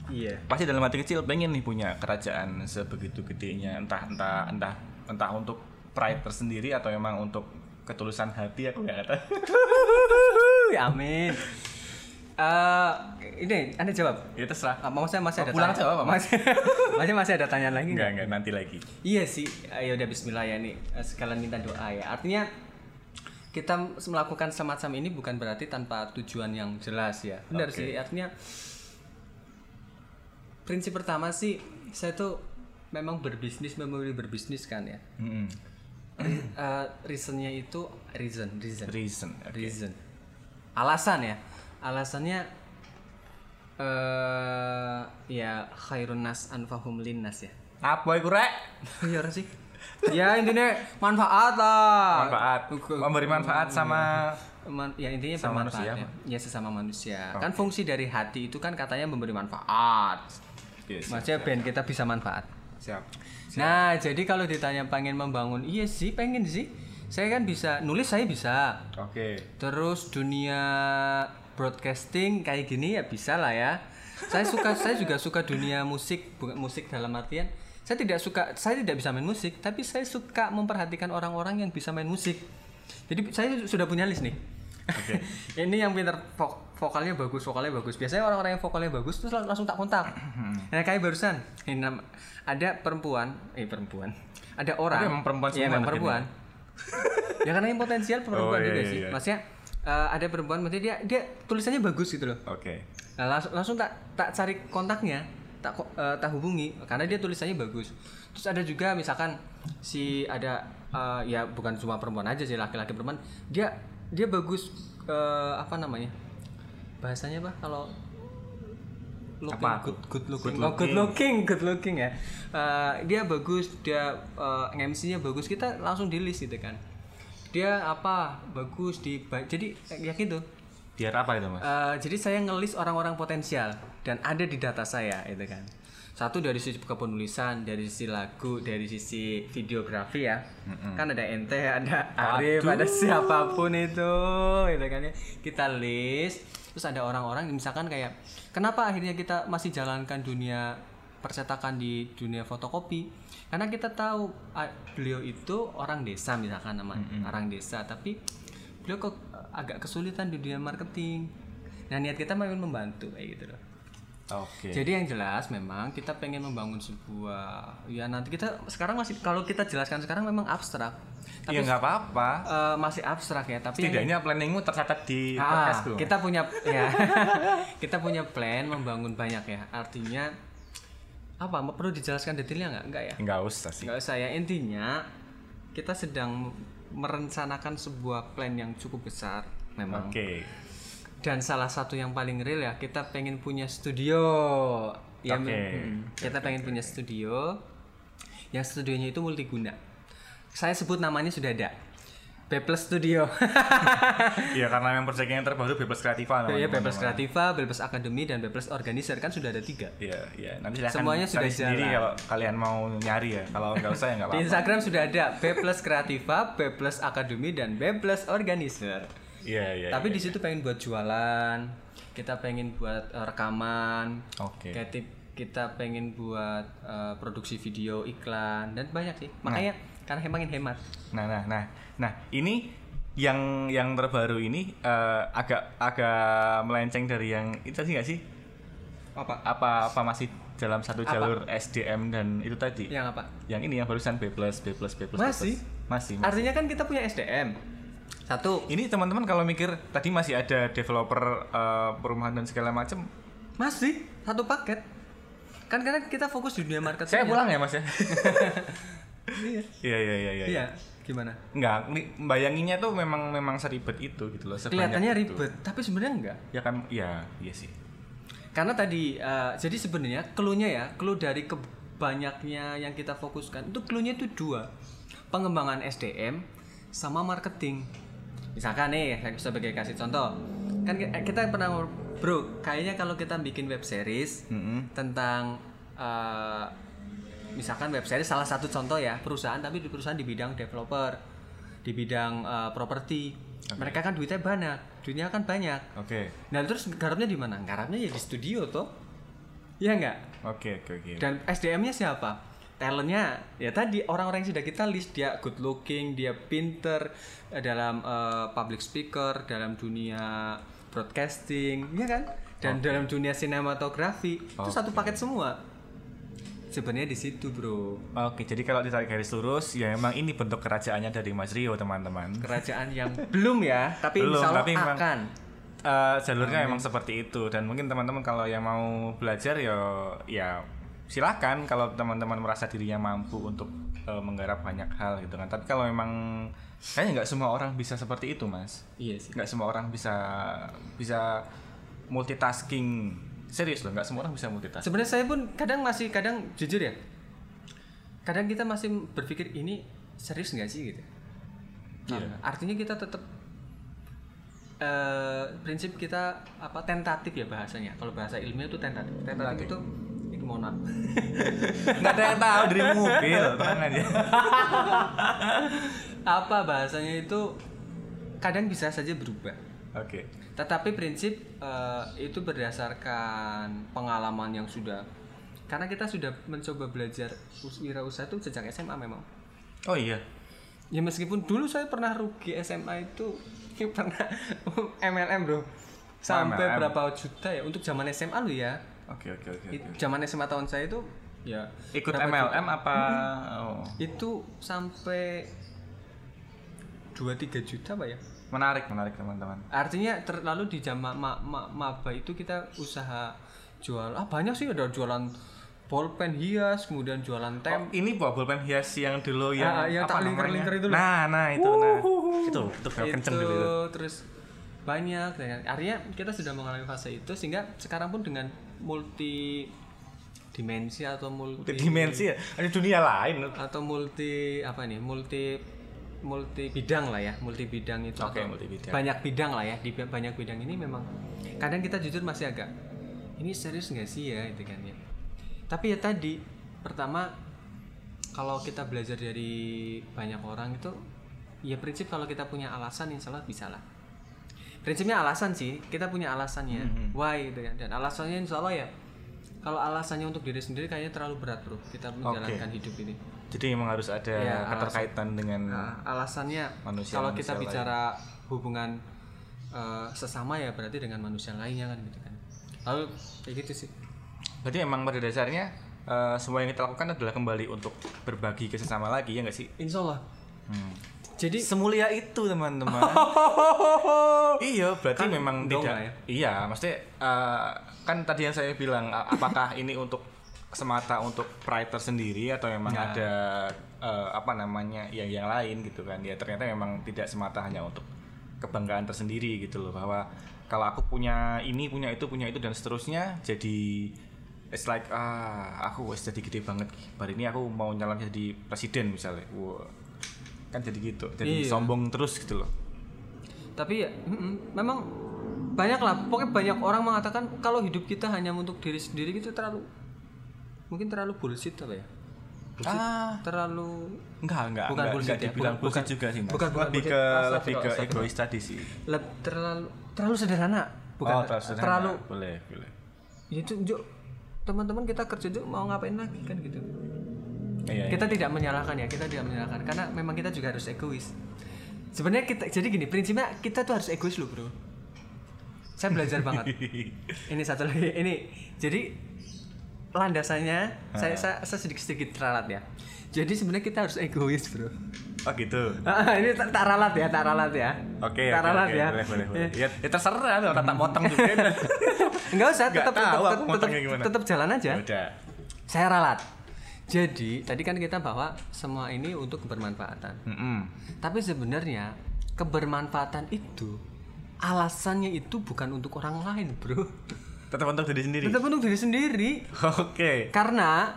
iya. Pasti dalam hati kecil pengen nih punya kerajaan sebegitu gedenya, entah entah entah entah untuk pride tersendiri atau memang untuk ketulusan hati aku nggak tahu. Amin. Eh, ini Anda jawab. Ya terserah. Ah, mau saya masih ada pulang tanya- jawab masih, masih masih ada tanyaan lagi Enggak, enggak, nanti lagi. Iya sih, ayo udah Bismillah ya nih Eh, sekalian minta doa ya. Artinya kita melakukan semacam ini bukan berarti tanpa tujuan yang jelas ya. Benar Oke. sih, artinya prinsip pertama sih saya tuh memang berbisnis memilih berbisnis kan ya. Mm-mm. Eh, reasonnya itu reason, reason, Reason. oke. reason. Alasan ya, alasannya eh ya khairun nas anfahum linnas ya. Apa iku rek? Iya sih. Ya intinya manfaat lah. Manfaat. Memberi manfaat sama Man- ya intinya Sama manusia, ya. Ya sesama manusia. Oke. Kan fungsi dari hati itu kan katanya memberi manfaat. Yes. Maksudnya ben kita bisa manfaat. Siap. Nah, jadi kalau ditanya pengen membangun, iya sih pengen sih. Saya kan bisa nulis saya bisa. Oke. Terus dunia broadcasting kayak gini ya bisa lah ya. Saya suka saya juga suka dunia musik, bukan musik dalam artian saya tidak suka saya tidak bisa main musik, tapi saya suka memperhatikan orang-orang yang bisa main musik. Jadi saya sudah punya list nih. Oke. Ini yang pinter vokalnya bagus, vokalnya bagus. Biasanya orang-orang yang vokalnya bagus terus lang- langsung tak kontak. Nah, kayak barusan ini ada perempuan, eh perempuan. Ada orang. Emang perempuan Iya, semua emang anak perempuan. ya karena yang potensial perempuan Oh, iya, juga iya, sih. iya. Maksudnya eh, ada perempuan maksudnya dia dia tulisannya bagus gitu loh. Oke. Nah, langsung langsung tak tak cari kontaknya, tak eh, tak hubungi karena dia tulisannya bagus. Terus ada juga misalkan si ada eh, ya bukan cuma perempuan aja sih laki-laki perempuan, dia dia bagus eh, apa namanya? Bahasanya apa kalau looking Apa? good good looking Good Oh, good looking. looking good looking ya Eh, dia bagus dia eh, MC-nya bagus kita langsung di list gitu kan dia apa bagus di jadi ya gitu Biar apa itu, Mas? Eh, jadi saya ngelis orang-orang potensial dan ada di data saya itu kan. Satu dari sisi kepenulisan, dari sisi lagu, dari sisi videografi ya. Kan ada ente, ada Arif, Aduh. ada siapa pun itu, gitu kan ya. Kita list, terus ada orang-orang misalkan kayak kenapa akhirnya kita masih jalankan dunia percetakan di dunia fotokopi? Karena kita tahu ah, beliau itu orang desa misalkan nama orang desa. Tapi beliau kok agak kesulitan di dunia marketing. Nah niat kita memang membantu kayak gitu loh. Oke. Jadi yang jelas memang kita pengen membangun sebuah ya nanti kita sekarang masih kalau kita jelaskan sekarang memang abstrak. Ya nggak apa-apa. Eh, masih abstrak ya, tapi yang- Setidaknya planningmu tercatat di Ah, podcastku. kita punya ya kita punya plan membangun banyak ya. Artinya apa? Perlu dijelaskan detailnya nggak? Nggak ya? Nggak usah sih. Nggak usah ya. Intinya kita sedang merencanakan sebuah plan yang cukup besar memang. Oke. Dan salah satu yang paling real ya kita pengen punya studio. Ya, Oke. mm, kita pengen punya studio. Yang studionya itu multiguna. Saya sebut namanya sudah ada. B Plus Studio. Iya karena memang proyek yang terbaru Bebas Kreativa Ya, namanya, Bebas teman-teman. Kreativa, Bebas Academy, dan Bebas Organizer kan sudah ada tiga. Iya, iya. Nanti silahkan Semuanya cari sudah sendiri jalan. kalau kalian mau nyari ya. Kalau nggak usah ya nggak Di apa-apa. Instagram sudah ada B Plus Kreativa, B Plus Academy, dan B Plus Organizer. Iya, iya. Tapi iya. di situ pengen buat jualan, kita pengen buat eh, rekaman, tip- kita pengen buat eh, produksi video, iklan, dan banyak sih. Makanya karena emangin hemat. Nah, nah, nah, nah, ini yang yang terbaru ini eh, agak agak melenceng dari yang itu sih nggak sih? Apa? Apa apa masih dalam satu Apa? jalur SDM dan itu tadi? Yang apa? Yang ini yang barusan B plus B plus B plus. B plus. Masih. Masih. masih. Artinya kan kita punya SDM. Satu, Ini teman-teman kalau mikir tadi masih ada developer eh, perumahan dan segala macam. masih satu paket. Kan karena kita fokus di dunia marketing. Saya ya. pulang ya mas ya. Iya. Iya iya iya iya. Iya. Gimana? Enggak, bayanginnya tuh memang memang seribet itu gitu loh. Kelihatannya itu. ribet, tapi sebenarnya enggak. Ya kan, iya, iya sih. Karena tadi eh, jadi sebenarnya clue-nya ya, clue dari kebanyaknya yang kita fokuskan itu clue-nya itu dua. Pengembangan SDM sama marketing. Misalkan nih, saya sebagai kasih contoh. Kan ki- kita pernah Bro, kayaknya kalau kita bikin web series Mm-mm. tentang eh, misalkan web series salah satu contoh ya, perusahaan tapi di perusahaan di bidang developer, di bidang eh, properti. Mereka kan duitnya banyak, duitnya kan banyak. Oke. Nah terus garapnya di mana? Garapnya ya di studio toh. Iya nggak? Oke, oke, oke. Dan SDM-nya siapa? Talentnya ya tadi orang-orang yang sudah kita list dia good looking, dia pinter eh, dalam eh, public speaker, dalam dunia broadcasting, ya kan? Dan dalam dunia sinematografi itu satu paket semua. Sebenarnya di situ bro. Oke, jadi kalau ditarik garis lurus, ya emang ini bentuk kerajaannya dari Mas Rio, teman-teman. Kerajaan yang belum ya, tapi Belum, insya Allah tapi memang- akan. Eh, jalurnya memang seperti itu dan mungkin teman-teman kalau yang mau belajar ya ya silakan kalau teman-teman merasa dirinya mampu untuk eh, menggarap banyak hal gitu kan. Tapi kalau memang kayaknya nggak semua orang bisa seperti itu, Mas. Iya sih. Nggak semua orang bisa bisa multitasking. Serius loh, nggak semua orang bisa multitasking. Sebenarnya saya pun kadang masih kadang jujur ya. Kadang kita masih berpikir ini serius nggak sih gitu. Nah, Artinya kita tetap eh prinsip kita apa tentatif ya bahasanya. Kalau bahasa ilmiah itu tentatif. Tentatif itu ini mau. Nggak ada yang tahu dari mobil, tenang aja. apa bahasanya itu kadang bisa saja berubah. Oke. Tetapi prinsip eh, itu berdasarkan pengalaman yang sudah karena kita sudah mencoba belajar us- wirausaha itu sejak SMA memang. Oh iya. Ya meskipun dulu saya pernah rugi SMA itu pernah MLM bro sampai MLM. berapa juta ya untuk zaman SMA lu ya. Oke oke oke. It- Zaman SMA tahun saya itu ya Ikut MLM juta? apa? Oh. Itu sampai 2-3 juta pak ya. Menarik menarik teman-teman. Artinya terlalu di zaman ma ma maba itu kita usaha jual ah banyak sih ada jualan bolpen hias kemudian jualan Oh, tem ini buah bolpen hias yang dulu yang Ah, yang apa tak lingkar-lingkar itu loh. Nah, nah itu nah. Itu itu kayak kenceng itu dulu itu. terus banyak ya. artinya kita sudah mengalami fase itu sehingga sekarang pun dengan multi dimensi atau multi Dimensi ya. Ada dunia lain. atau multi apa nih multi multi bidang lah ya multi bidang itu atau multi bidang. banyak bidang lah ya di banyak bidang ini memang kadang kita jujur masih agak ini serius nggak sih ya? Itu kan ya. Tapi ya tadi pertama kalau kita belajar dari banyak orang itu ya prinsip kalau kita punya alasan insya Allah bisa lah. Prinsipnya alasan sih kita punya alasannya Mhm. why gitu kan. Dan alasannya insya Allah ya kalau alasannya untuk diri sendiri kayaknya terlalu berat bro kita menjalankan hidup ini Jadi memang harus ada Iya, keterkaitan dengan Nah, alasannya Manusia- kalau kita manusia bicara hubungan eh, sesama ya berarti dengan manusia lainnya kan gitu kan. Lalu kayak gitu sih. Berarti memang pada dasarnya eh, semua yang kita lakukan adalah kembali untuk berbagi ke sesama lagi ya nggak sih? Insya Allah. Hmm. Jadi Semulia itu teman-teman. iya, berarti Kan memang tidak. ya. Iya, maksudnya eh, kan tadi yang saya bilang apakah ini untuk semata untuk pride tersendiri atau memang Nah. ada eh, apa namanya yang yang lain gitu kan? Ya ternyata memang tidak semata hanya untuk kebanggaan tersendiri gitu loh bahwa kalau aku punya ini, punya itu, punya itu dan seterusnya jadi it's like ah aku wes jadi gede banget. Hari ini aku mau nyalon jadi presiden misalnya. Wah. Kan jadi gitu. Jadi Iya. sombong terus gitu loh. tapi ya mm-mm, memang banyak lah pokoknya banyak orang mengatakan kalau hidup kita hanya untuk diri sendiri gitu terlalu mungkin terlalu bullshit apa ya bullshit Ah. terlalu Enggak, enggak, Bukan enggak, bullshit enggak ya, dibilang bukan- bullshit bukan- juga sih, Mas. bukan- bukan lebih bullshit. ke lebih ke egois tadi sih. leb- terlalu terlalu sederhana bukan oh, terlalu sederhana. terlalu boleh, boleh. ya itu Juk, teman-teman kita kerja Juk, mau ngapain lagi kan gitu Iya, kita tidak menyalahkan ya kita tidak menyalahkan karena memang kita juga harus egois sebenarnya kita jadi gini prinsipnya kita tuh harus egois loh bro saya belajar banget ini satu lagi ini jadi landasannya saya, saya saya sedikit sedikit ralat ya jadi sebenarnya kita harus egois bro Oh gitu. Ah, ini tak tak ralat ya tak ralat ya Oke, tak oke, ralat oke, ya boleh, boleh, boleh. Ya, ya terserah loh, tak potong juga. Enggak usah Nggak tetap tetap tetap, tetap jalan aja Ya udah. saya ralat jadi tadi kan kita bahwa semua ini untuk kebermanfaatan Mm-mm. Tapi sebenarnya kebermanfaatan itu alasannya itu bukan untuk orang lain, bro. Tetap untuk diri sendiri. Tetap untuk diri sendiri. Oke. Karena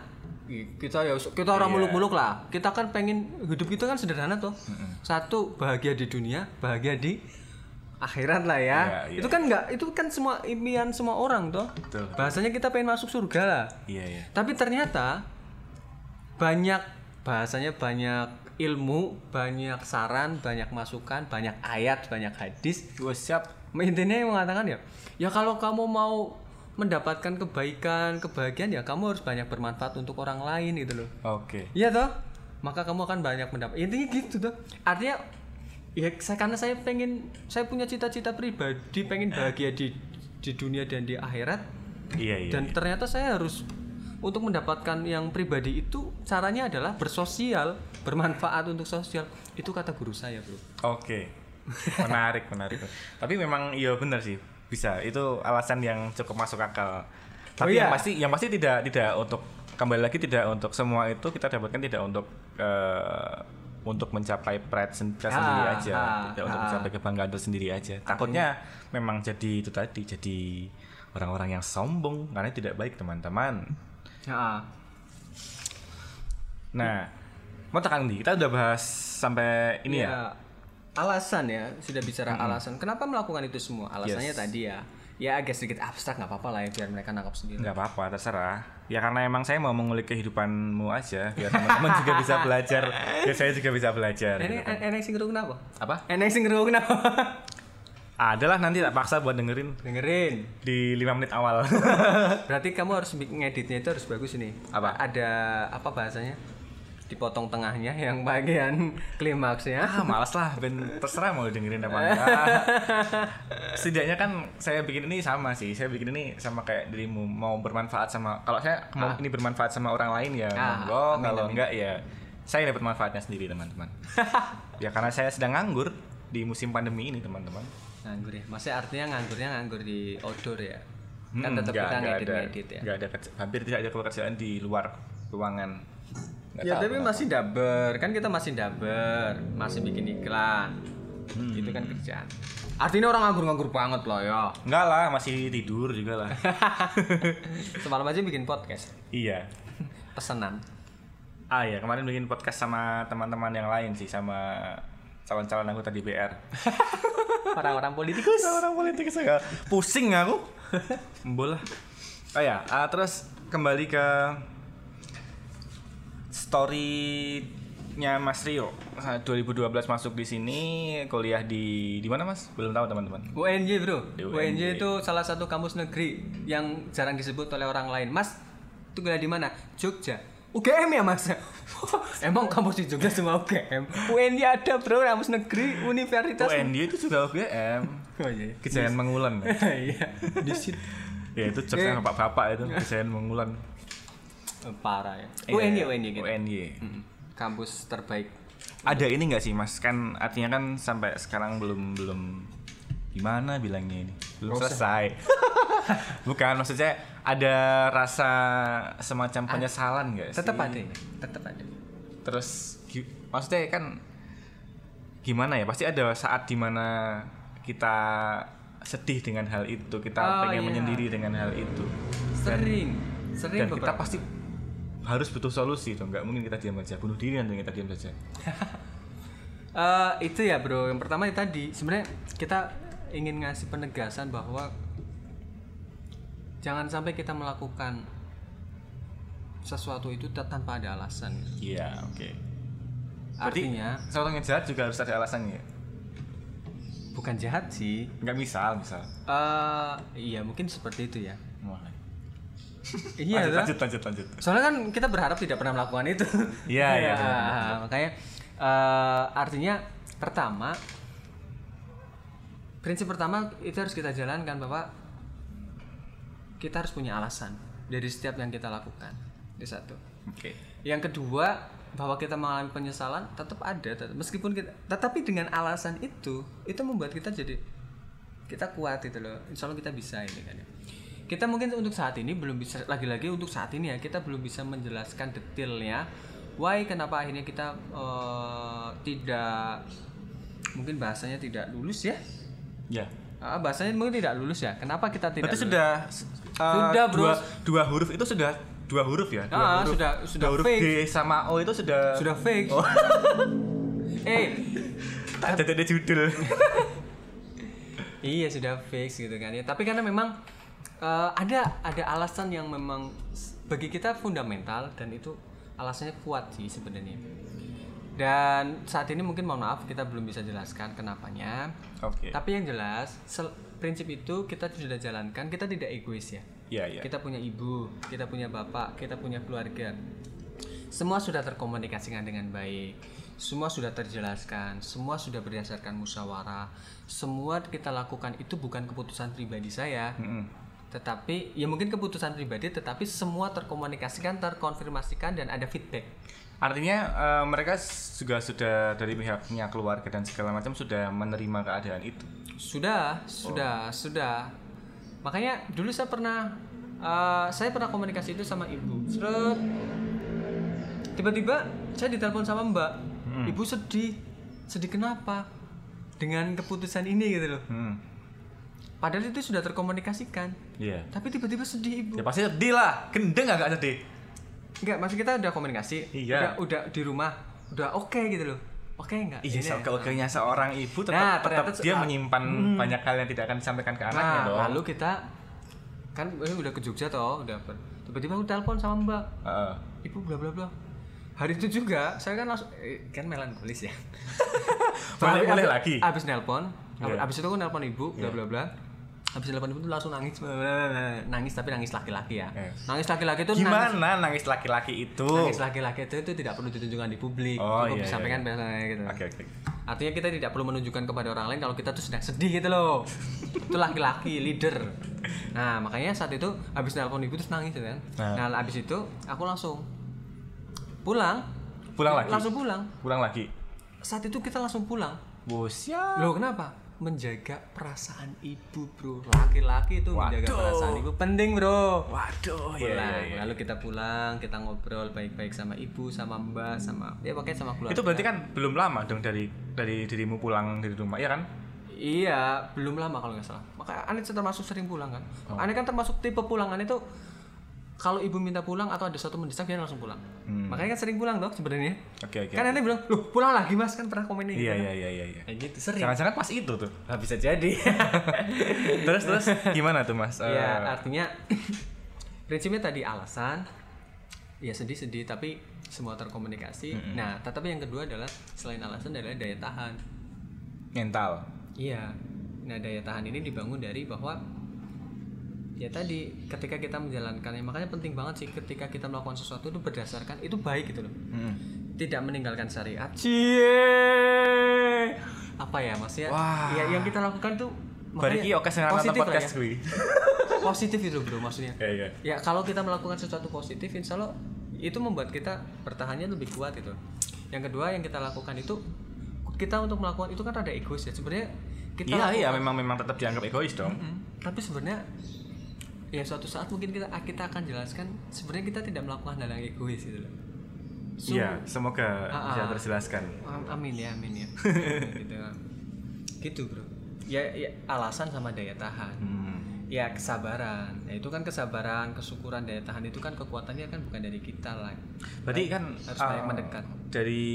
i- kita ya kita orang Iya. muluk-muluk lah. Kita kan pengen hidup kita kan sederhana tuh. Satu bahagia di dunia, bahagia di akhirat lah ya. Iya, iya. Itu kan enggak, itu kan semua impian semua orang tuh. Betul. Bahasanya kita pengen masuk surga lah. Iya, iya. Tapi ternyata banyak bahasanya banyak ilmu, banyak saran, banyak masukan, banyak ayat, banyak hadis. Gue siap. Intinya yang mengatakan ya, ya kalau kamu mau mendapatkan kebaikan, kebahagiaan ya kamu harus banyak bermanfaat untuk orang lain gitu loh. Oke. Iya toh? Maka kamu akan banyak mendapat. Intinya gitu tuh. Artinya ya saya karena saya pengen saya punya cita-cita pribadi pengen bahagia di di dunia dan di akhirat Iya, iya. dan ternyata saya harus untuk mendapatkan yang pribadi itu caranya adalah bersosial bermanfaat untuk sosial itu kata guru saya bro Oke. Menarik, menarik. Tapi memang iya benar sih. Bisa. Itu alasan yang cukup masuk akal. Tapi iya. yang pasti yang pasti tidak tidak untuk kembali lagi tidak untuk semua itu kita dapatkan tidak untuk eh, untuk mencapai pride sen- kita sendiri Ah, aja, ah, tidak untuk ah. mencapai kebanggaan tersendiri aja. Takutnya memang jadi itu tadi jadi orang-orang yang sombong karena tidak baik teman-teman. ya Nah, mau tekan di kita udah bahas sampai ini ya. Ya, alasan ya sudah bicara alasan. Kenapa melakukan itu semua? Alasannya Yes. tadi ya. Ya agak sedikit abstrak nggak apa-apa lah ya biar mereka nangkap sendiri. Nggak apa-apa terserah. Ya karena emang saya mau mengulik kehidupanmu aja biar teman-teman juga bisa belajar. Biar saya juga bisa belajar ini gitu kan. enek sing kenapa apa? Enek sing kenapa adalah nanti tak paksa buat dengerin. Dengerin. Di lima menit awal. Berarti kamu harus ngeditnya itu harus bagus ini. Apa? ada apa bahasanya dipotong tengahnya yang bagian klimaksnya. Ah malas lah ben. Terserah mau dengerin apa enggak. Setidaknya kan saya bikin ini sama sih. Saya bikin ini sama kayak dirimu. Mau bermanfaat sama kalau saya mau ini bermanfaat sama orang lain ya Ah, monggo. Kalau amin. enggak ya saya dapat manfaatnya sendiri teman-teman. Ya karena saya sedang nganggur di musim pandemi ini teman-teman. Nganggur ya? Maksudnya artinya nganggurnya nganggur di outdoor ya? Kan Hmm, tetap kita nggak ngedit ada- ngedit ya? Nggak ada hampir tidak ada pekerjaan di luar ruangan ya tapi kenapa. masih daber. Kan kita masih daber masih bikin iklan. Hmm. itu kan kerjaan. Artinya orang nganggur-nganggur banget loh ya. Enggak lah masih tidur juga lah. Semalam aja bikin podcast. Iya. Pesanan. Ah ya kemarin bikin podcast sama teman-teman yang lain sih sama calon-calon anggota DPR orang-orang politikus. Orang politik saya pusing aku. Lah. Oh ya ah, terus kembali ke story-nya Mas Rio. Nah, 2012 masuk di sini kuliah di di mana Mas? Belum tahu teman-teman. UNJ bro. Di UNJ. UNJ. itu salah satu kampus negeri yang jarang disebut oleh orang lain. Mas itu kuliah di mana? Jogja. UGM ya mas? Emang kampus di Jogja semua UGM UNJ ada bro. Kampus negeri universitas. UND itu juga UGM oh iya. Kejayaan mengulan iya di situ ya itu jokesnya bapak-bapak itu desain mengulan Eh, parah ya. Iya, UNY UNY gitu. UNY kampus terbaik. Ada ini nggak sih mas? Kan artinya kan sampai sekarang belum belum gimana bilangnya ini? Belum selesai. Bukan maksudnya ada rasa semacam penyesalan nggak sih? tetap ada tetap ada. Terus maksudnya kan gimana ya? Pasti ada saat di mana kita sedih dengan hal itu kita Oh, pengen iya. menyendiri dengan hal itu. Dan, sering sering dan kita pasti harus butuh solusi dong. Nggak mungkin kita diam aja. Bunuh diri nanti kita diam saja. Eh, itu ya bro. Yang pertama itu tadi. Sebenarnya kita ingin ngasih penegasan bahwa jangan sampai kita melakukan sesuatu itu ta- tanpa ada alasan. Iya oke. Artinya seorang yang jahat juga harus ada alasannya bukan jahat sih. Nggak misal misal. Eh iya mungkin seperti itu ya. Wah. iya lanjut, lanjut lanjut lanjut. Soalnya kan kita berharap tidak pernah melakukan itu. Iya, iya, Ya, makanya eh, artinya pertama prinsip pertama itu harus kita jalankan bahwa kita harus punya alasan dari setiap yang kita lakukan. Itu satu. Oke. Yang kedua bahwa kita mengalami penyesalan tetap ada tetap- meskipun kita tetapi dengan alasan itu itu membuat kita jadi kita kuat itu loh. Insya Allah kita bisa ini kan ya kita mungkin untuk saat ini belum bisa lagi-lagi untuk saat ini ya kita belum bisa menjelaskan detailnya why kenapa akhirnya kita eh, tidak mungkin bahasanya tidak lulus ya ya Ah, bahasanya mungkin tidak lulus ya kenapa kita tidak berarti lulus? sudah uh, Sudah, bro. dua, dua huruf itu sudah dua huruf ya dua Ah, huruf, sudah- sudah dua huruf fake. D sama O itu sudah sudah fake Oh. eh tak ada judul Iya sudah fix gitu kan ya. Tapi karena memang eh, ada ada alasan yang memang bagi kita fundamental dan itu alasannya kuat sih sebenarnya. Dan saat ini mungkin mohon maaf kita belum bisa jelaskan kenapanya. oke Tapi yang jelas prinsip itu kita sudah jalankan. Kita tidak egois ya. iya iya Kita punya ibu, kita punya bapak, kita punya keluarga. Semua sudah terkomunikasikan dengan baik. Semua sudah terjelaskan, semua sudah berdasarkan musyawarah. Semua kita lakukan itu bukan keputusan pribadi saya, Mm-mm. Tetapi ya mungkin keputusan pribadi tetapi semua terkomunikasikan, terkonfirmasikan dan ada feedback. artinya eh, mereka juga sudah dari pihaknya keluarga dan segala macam sudah menerima keadaan itu Sudah, sudah, sudah. Makanya dulu saya pernah eh, saya pernah komunikasi itu sama ibu. Seret. Tiba-tiba saya ditelepon sama Mbak. Ibu sedih. Sedih kenapa? Dengan keputusan ini gitu loh. hmm. Padahal itu sudah terkomunikasikan. iya Tapi tiba-tiba sedih ibu. ya pasti sedih lah gendeng agak sedih Enggak, maksud kita udah komunikasi. Iya. Udah, udah di rumah. Udah oke gitu loh. Oke enggak? Iya, Ini so, ya. seorang ibu tetap, Nah, tetap dia ah, menyimpan banyak hal yang tidak akan disampaikan ke anaknya Nah, dong. lalu kita kan eh, udah ke Jogja toh, udah tiba-tiba aku telepon sama Mbak. Heeh. Ibu bla bla bla. Hari itu juga saya kan langsung eh, kan melankolis ya. Boleh- boleh lagi? Abis nelpon, Iya. abis itu aku nelpon ibu bla bla bla. Habis nelpon ibu tuh langsung nangis nangis tapi nangis laki-laki ya. Eh. Nangis laki-laki itu Gimana nangis laki-laki itu? nangis laki-laki itu, itu tidak perlu ditunjukkan di publik. Oh, Cukup iya, disampaikan iya. biasanya gitu. Oke oke. Artinya kita tidak perlu menunjukkan kepada orang lain kalau kita tuh sedang sedih gitu loh. itu laki-laki, leader. Nah, makanya saat itu habis nelpon ibu terus nangis gitu kan. Nah. Nah, habis itu aku langsung pulang. Pulang lagi? Langsung pulang. Pulang lagi. Saat itu kita langsung pulang. Bosya. Loh, kenapa? Menjaga perasaan ibu, Bro. Laki-laki itu menjaga Waduh. perasaan ibu penting, Bro. Waduh, iya, Pulang. iya, iya. Lalu kita pulang, kita ngobrol baik-baik sama ibu, sama mbak, sama ya pokoknya sama keluarga. Itu berarti kan belum lama dong dari dari dirimu pulang dari rumah, ya kan? Iya, belum lama kalau nggak salah. Maka Anit termasuk sering pulang kan. Oh. Anit kan termasuk tipe pulangan itu kalau ibu minta pulang atau ada sesuatu mendesak dia langsung pulang. Hmm. Makanya kan sering pulang dong sebenarnya. Oke oke. Kan Anit bilang, "Loh, pulang lagi Mas." Kan pernah komennya gitu. Iya kan. iya iya iya. iya. Kayak gitu sering. Jangan-jangan pas itu tuh. Nggak bisa jadi. terus terus gimana tuh mas? Eh, ya, artinya prinsipnya tadi alasan ya sedih-sedih tapi semua terkomunikasi. Nah, tetapi yang kedua adalah selain alasan adalah daya tahan. mental. Iya. Nah, daya tahan ini dibangun dari bahwa ya tadi ketika kita menjalankannya makanya penting banget sih ketika kita melakukan sesuatu itu berdasarkan itu baik gitu loh. Hmm. Tidak meninggalkan syariat. Cie. Apa ya maksudnya? Wah. Ya yang kita lakukan tuh Bari ki oke positif lah podcast ya. positif itu bro maksudnya Ya, ya. ya kalau kita melakukan sesuatu positif insya Allah itu membuat kita bertahannya lebih kuat itu yang kedua yang kita lakukan itu kita untuk melakukan itu kan ada egois ya sebenarnya kita Iya, iya, memang memang tetap dianggap egois dong. Mm, tapi sebenarnya ya suatu saat mungkin kita kita akan jelaskan sebenarnya kita tidak melakukan hal yang egois gitu loh. So, Iya, semoga Ah, bisa ah. terjelaskan. am- amin ya amin ya. Gitu. Gitu bro. Ya, ya alasan sama daya tahan. Hmm. ya kesabaran. Ya itu kan kesabaran kesyukuran daya tahan itu kan kekuatannya kan bukan dari kita lah Berarti kan harus uh, mendekat. Dari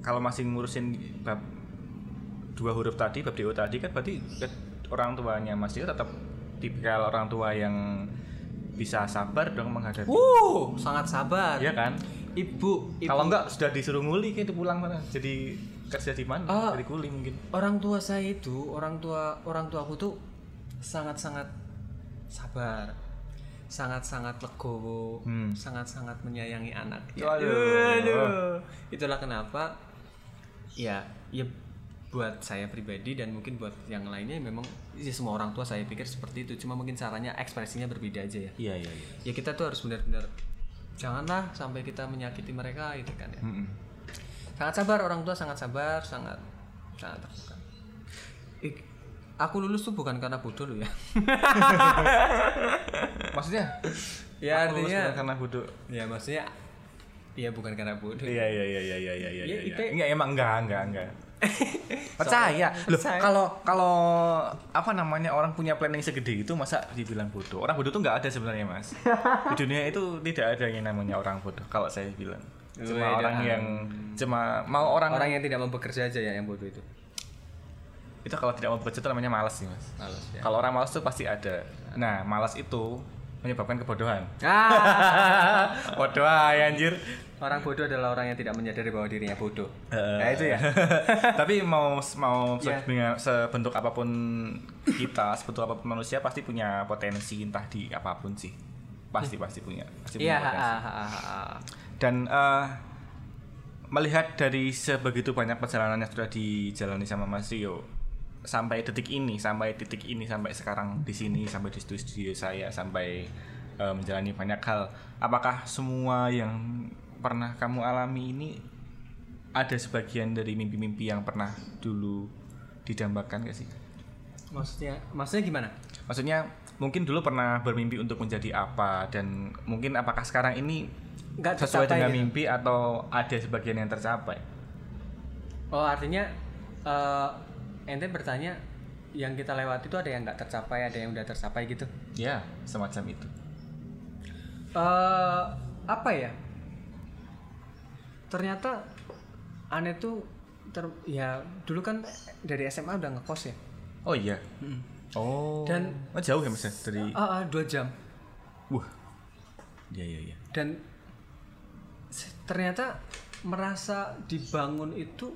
kalau masih ngurusin bab dua huruf tadi, bab DO tadi kan berarti orang tuanya Mas Dio tetap tipikal orang tua yang bisa sabar dong menghadapi. uh sangat sabar Iya kan? ibu, ibu Kalau enggak sudah disuruh nguli kayak itu pulang mana? Jadi kerja di mana? Ah. Jadi kuli mungkin. orang tua saya itu orang tua orang tua aku tuh sangat sangat sabar sangat sangat legowo Hmm. sangat sangat menyayangi anak Waduh. itulah kenapa ya ya buat saya pribadi dan mungkin buat yang lainnya memang ya semua orang tua saya pikir seperti itu cuma mungkin caranya ekspresinya berbeda aja ya Iya, iya, iya. ya kita tuh harus benar-benar janganlah sampai kita menyakiti mereka gitu kan ya Mm-mm. sangat sabar orang tua sangat sabar sangat sangat terbuka Ik- aku lulus tuh bukan karena bodoh loh ya Maksudnya? ya Aku lulus artinya bukan karena bodoh. ya maksudnya ya bukan karena bodoh Iya iya iya iya iya iya iya. Ya, iya. itu- Enggak emang enggak enggak enggak. Percaya. Loh, kalau kalau apa namanya orang punya planning segede itu masa dibilang bodoh? Orang bodoh tuh nggak ada sebenarnya, Mas. Di dunia itu tidak ada yang namanya orang bodoh kalau saya bilang. Cuma Beda. orang yang cuma mau orang, orang yang tidak mau bekerja aja ya yang bodoh itu itu kalau tidak mau bekerja itu namanya malas sih, Mas. males ya Kalau orang malas tuh pasti ada. Nah, malas itu menyebabkan kebodohan. ah Bodoh anjir. Orang bodoh adalah orang yang tidak menyadari bahwa dirinya bodoh Eh, Nah, itu ya. Tapi mau mau Ya. sebenarnya sebentuk apa pun kita, sebentuk apa pun manusia pasti punya potensi entah di apa pun sih. Pasti pasti punya. Pasti iya punya potensi. ah, ah, ah, ah. Dan eh, melihat dari sebegitu banyak perjalanan yang sudah dijalani sama Mas Rio sampai detik ini, sampai titik ini, sampai sekarang di sini, sampai di studio saya, sampai eh, menjalani banyak hal. Apakah semua yang pernah kamu alami ini ada sebagian dari mimpi-mimpi yang pernah dulu didambakan gak sih? maksudnya maksudnya gimana Maksudnya mungkin dulu pernah bermimpi untuk menjadi apa dan mungkin apakah sekarang ini nggak sesuai dengan gitu. mimpi atau ada sebagian yang tercapai? oh artinya eh, ente bertanya yang kita lewati itu ada yang nggak tercapai ada yang udah tercapai gitu Ya, semacam itu. eh apa ya ternyata aneh tuh ter ya dulu kan dari SMA udah ngekos ya Oh iya. Oh. Dan- oh, jauh ya Mas ya? dari ah ah, dua jam Wah. Iya iya iya. dan ternyata merasa dibangun itu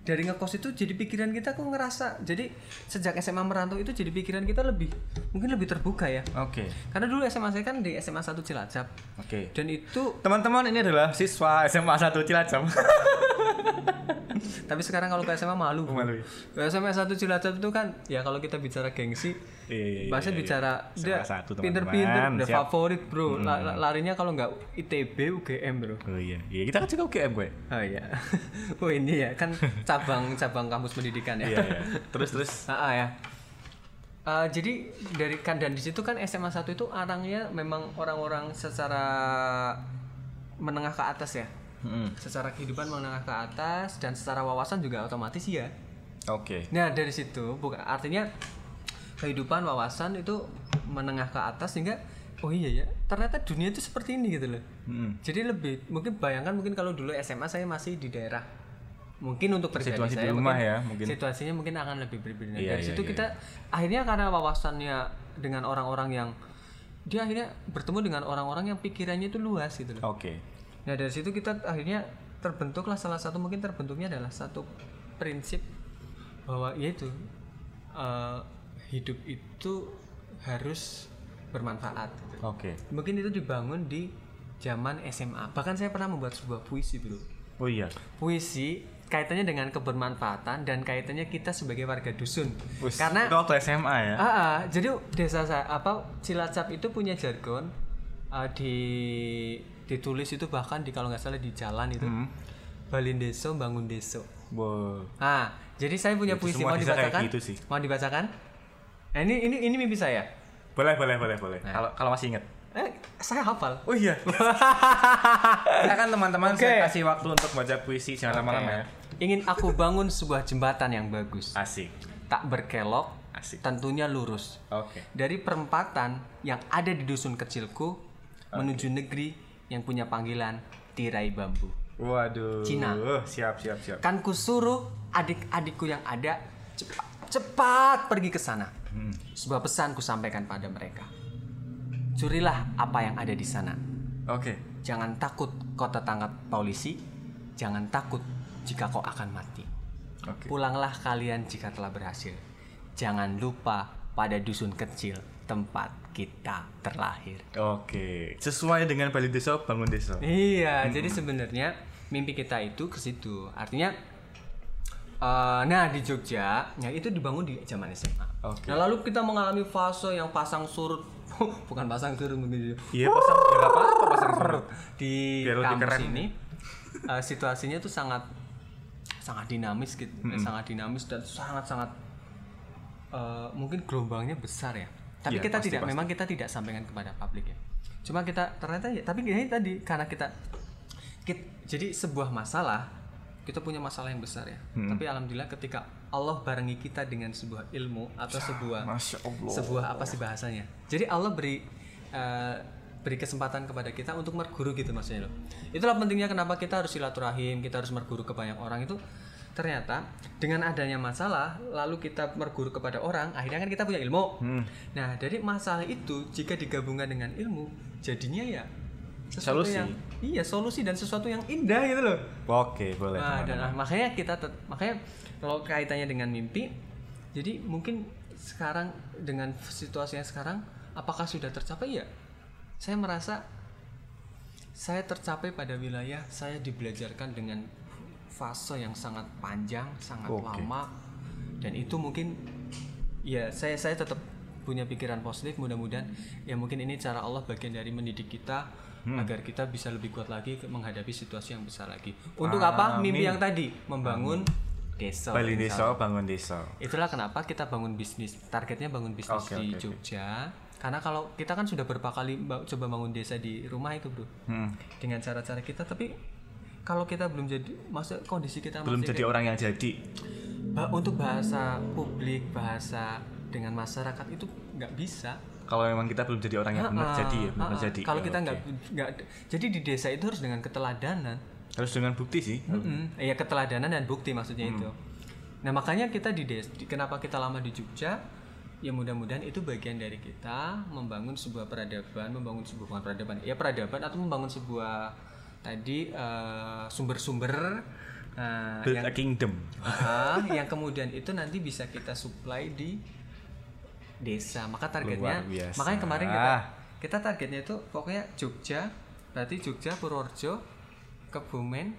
dari ngekos itu jadi pikiran kita kok ngerasa jadi sejak SMA merantau itu jadi pikiran kita lebih mungkin lebih terbuka ya Oke. karena dulu SMA saya kan di SMA 1 Cilacap Oke. dan itu Teman-teman ini adalah siswa SMA 1 Cilacap. tapi sekarang kalau ke SMA malu Malu ya? SMA 1 Cilacap itu kan ya kalau kita bicara gengsi Iya, iya, iya, bahasa iya. bicara SMA dia satu, pinter-pinter udah Siap. favorit bro La- la- larinya kalau nggak ITB UGM bro Oh iya. Iya, kita kan juga UGM gue. Oh iya. oh ini ya kan cabang-cabang kampus pendidikan ya. Iya, iya. Terus terus. Ah, ah, ya. Eh, jadi dari kan dan di situ kan SMA 1 itu orangnya memang orang-orang secara menengah ke atas ya. Mm-mm. Secara kehidupan menengah ke atas dan secara wawasan juga otomatis ya. Oke. Nah, dari situ bukan artinya kehidupan wawasan itu menengah ke atas sehingga oh iya ya, ternyata dunia itu seperti ini gitu loh. Mm-mm. Jadi lebih mungkin bayangkan mungkin kalau dulu SMA saya masih di daerah. Mungkin untuk pribadi Situasi di saya rumah mungkin ya, mungkin. situasinya mungkin akan lebih berbeda. Iya, Dari iya, situ iya, kita akhirnya karena wawasannya dengan orang-orang yang dia akhirnya bertemu dengan orang-orang yang pikirannya itu luas gitu loh. Oke. Nah, dari situ kita akhirnya terbentuklah salah satu mungkin terbentuknya adalah satu prinsip bahwa yaitu eh, hidup itu harus bermanfaat. gitu. Oke. Mungkin itu dibangun di zaman SMA. Bahkan saya pernah membuat sebuah puisi, Bro. Oh iya. puisi kaitannya dengan kebermanfaatan dan kaitannya kita sebagai warga dusun. Wis, Karena itu waktu SMA ya. Ah, ah, jadi desa saya apa Cilacap itu punya jargon ah, di ditulis itu bahkan di kalau nggak salah di jalan itu Hmm. Balin Deso bangun deso. Wow. Ah, jadi saya punya Itu puisi mau dibacakan? gitu sih. Mau dibacakan? Nah, ini ini ini mimpi saya. Boleh, boleh, boleh, boleh. Nah. Kalau kalau masih ingat. Eh, saya hafal. Oh iya. Silakan teman-teman Oke. saya kasih waktu untuk baca puisi jangan lama-lama ya. Ingin aku bangun sebuah jembatan yang bagus, Asik. tak berkelok, Asik. tentunya lurus. Oke. Dari perempatan yang ada di dusun kecilku menuju negeri yang punya panggilan tirai bambu. Waduh. Cina. Siap, siap, siap. Kan kusuruh adik-adikku yang ada cepat, cepat pergi ke sana. Hmm. Sebuah pesan ku sampaikan pada mereka. Curilah apa yang ada di sana. Oke. Jangan takut kau tertangkap polisi. Jangan takut jika kau akan mati. Oke. Pulanglah kalian jika telah berhasil. Jangan lupa pada dusun kecil tempat kita terlahir. Oke. Sesuai dengan Bali Desa bangun desa. Iya, jadi sebenarnya mimpi kita itu ke situ. Artinya eh, nah di Jogja, ya itu dibangun di zaman SMA. Oke. Nah, lalu kita mengalami fase yang pasang surut bukan pasang surut mungkin Iya, pasang ya apa-apa pasang surut. di Biar kampus ini eh, situasinya tuh sangat sangat dinamis gitu, sangat dinamis dan sangat sangat eh, mungkin gelombangnya besar ya. Tapi Iya, kita pasti, tidak, pasti. memang kita tidak sampaikan kepada publik ya. Cuma kita ternyata ya, tapi ini tadi karena kita, kit- jadi sebuah masalah kita punya masalah yang besar ya. Hmm. Tapi alhamdulillah ketika Allah barengi kita dengan sebuah ilmu atau sebuah Masya Allah. sebuah apa sih bahasanya jadi Allah beri eh, beri kesempatan kepada kita untuk merguru gitu maksudnya loh itulah pentingnya kenapa kita harus silaturahim kita harus merguru ke banyak orang itu ternyata dengan adanya masalah lalu kita merguru kepada orang akhirnya kan kita punya ilmu Hmm. nah dari masalah itu jika digabungkan dengan ilmu jadinya ya sesuatu Solusi. yang iya solusi dan sesuatu yang indah gitu loh Oke, boleh. Nah, dan makanya kita makanya kalau kaitannya dengan mimpi, jadi mungkin sekarang dengan situasi yang sekarang, apakah sudah tercapai ya? Saya merasa saya tercapai pada wilayah saya dibelajarkan dengan fase yang sangat panjang, sangat Oke. lama, dan itu mungkin ya saya saya tetap punya pikiran positif. Mudah-mudahan ya mungkin ini cara Allah bagian dari mendidik kita agar kita bisa lebih kuat lagi menghadapi situasi yang besar lagi. Untuk apa? Mimpi Amin. yang tadi membangun desa. Bali. Desa bangun desa. Itulah kenapa kita bangun bisnis. Targetnya bangun bisnis Oke, di oke. Jogja. Karena kalau kita kan sudah beberapa kali ba- coba bangun desa di rumah itu, Bro. Hmm. Dengan cara-cara kita tapi kalau kita belum jadi masa kondisi kita Belum masih jadi orang yang jadi. Ba- untuk bahasa publik, bahasa dengan masyarakat itu nggak bisa. Kalau memang kita belum jadi orang yang benar jadi ya, benar jadi. Kalau Ya, kita nggak nggak jadi di desa itu harus dengan keteladanan. harus dengan bukti sih. Mm-mm. Iya keteladanan dan bukti maksudnya itu. Nah makanya kita di des, di- kenapa kita lama di Jogja? Ya mudah-mudahan itu bagian dari kita membangun sebuah peradaban, membangun sebuah bukan peradaban, ya peradaban atau membangun sebuah tadi eh, sumber-sumber eh, Build yang a kingdom. Ah, yang kemudian itu nanti bisa kita supply di desa. Maka targetnya, makanya kemarin kita kita targetnya itu pokoknya Jogja, berarti Jogja, Purworejo, Kebumen,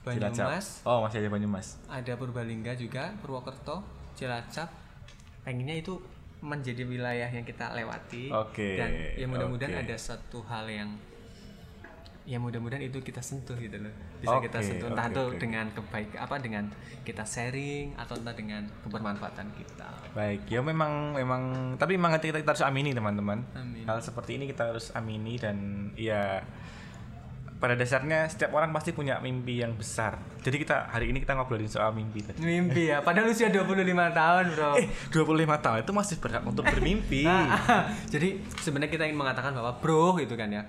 Cilacap. Banyumas, Oh, masih ada Banyumas. ada Purbalingga juga, Purwokerto, Cilacap. Pengennya itu menjadi wilayah yang kita lewati Oke, dan ya mudah-mudahan oke. ada satu hal yang ya mudah-mudahan itu kita sentuh gitu loh bisa kita Oke, sentuh entah oke, itu oke. dengan kebaik apa dengan kita sharing atau entah dengan kebermanfaatan kita Baik, ya memang memang tapi memang kita, kita harus amini teman-teman. Amin. Hal seperti ini kita harus amini dan ya pada dasarnya setiap orang pasti punya mimpi yang besar. Jadi kita hari ini kita ngobrolin soal mimpi tadi. mimpi ya padahal usia 25 tahun bro Eh, 25 tahun itu masih berhak untuk bermimpi. Nah, jadi sebenarnya kita ingin mengatakan bahwa bro gitu kan ya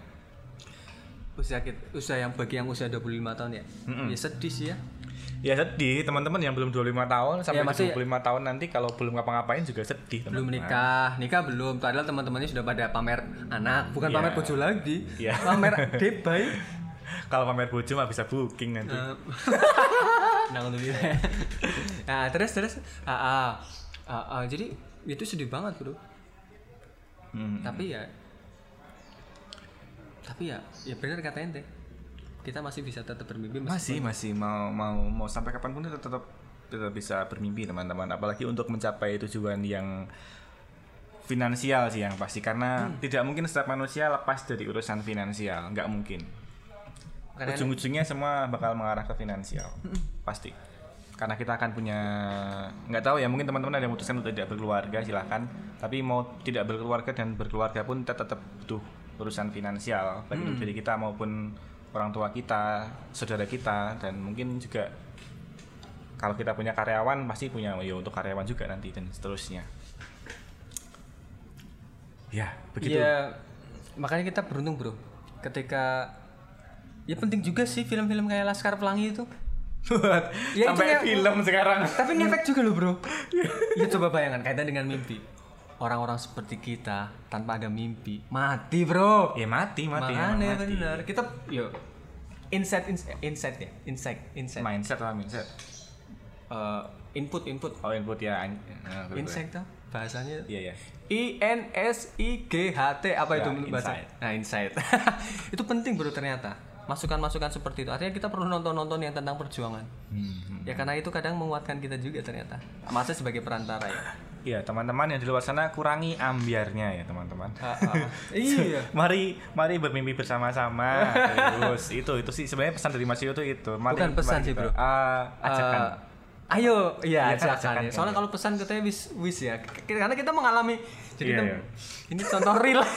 usia kita, usia yang bagi yang usia 25 tahun ya? Ya sedih sih ya. Ya sedih. Teman-teman yang belum 25 tahun sampai Ya, maksudnya- 25 tahun nanti kalau belum ngapa-ngapain juga sedih belum teman-teman. nikah. Nikah belum. Padahal teman-temannya sudah pada pamer anak. Bukan Iya. pamer bojo lagi. Iya. pamer debay Kalau pamer bojo mah bisa booking nanti. Eh, nah untuk nah terus terus. Ah, ah, ah, ah, jadi itu sedih banget bro. Hmm. tapi ya tapi ya ya benar kata ente kita masih bisa tetap bermimpi Masih masih mau mau mau sampai kapan pun tetap tetap tetap bisa bermimpi teman-teman. Apalagi untuk mencapai tujuan yang finansial sih yang pasti karena tidak mungkin setiap manusia lepas dari urusan finansial, nggak mungkin. Karena Ujung-ujungnya semua bakal mengarah ke finansial, pasti. Karena kita akan punya nggak tahu ya mungkin teman-teman ada yang memutuskan untuk tidak berkeluarga silahkan. Tapi mau tidak berkeluarga dan berkeluarga pun kita tetap butuh urusan finansial baik untuk diri kita maupun orang tua kita, saudara kita dan mungkin juga kalau kita punya karyawan pasti punya ya untuk karyawan juga nanti dan seterusnya. Ya, begitu. Iya, makanya kita beruntung bro. Ketika ya penting juga sih film-film kayak Laskar Pelangi itu. Ya, itu Sampai ya- film sekarang. Tapi ngefek juga loh bro. ya coba bayangkan kaitan dengan mimpi. Orang-orang seperti kita tanpa ada mimpi mati bro. Ya mati, mati. emang Makanya mati. benar. Kita yuk insight insight insight ya insight insight Mindset lah mindset. Eh, input input Oh input ya. betul, insight tuh bahasanya. Iya ya. I N S I G H T apa Ya, itu bahasa? insight. Nah, insight. itu penting bro ternyata. Masukan-masukan seperti itu. Artinya kita perlu nonton-nonton yang tentang perjuangan. Hmm. Ya karena itu kadang menguatkan kita juga ternyata. Masa sebagai perantara ya. Iya teman-teman yang di luar sana kurangi ambiarnya ya teman-teman. Ah, ah. iya. mari mari bermimpi bersama-sama terus itu itu sih sebenarnya pesan dari Mas Yo tuh itu mari, Bukan pesan mari sih, bro. Ah, ajakan Eh, ayo, iya Iya kan, ajakan ajakan, ya. Soalnya ya. kalau pesan katanya wis wis ya. Karena kita mengalami. Jadi Iya, kita- iya. ini contoh real.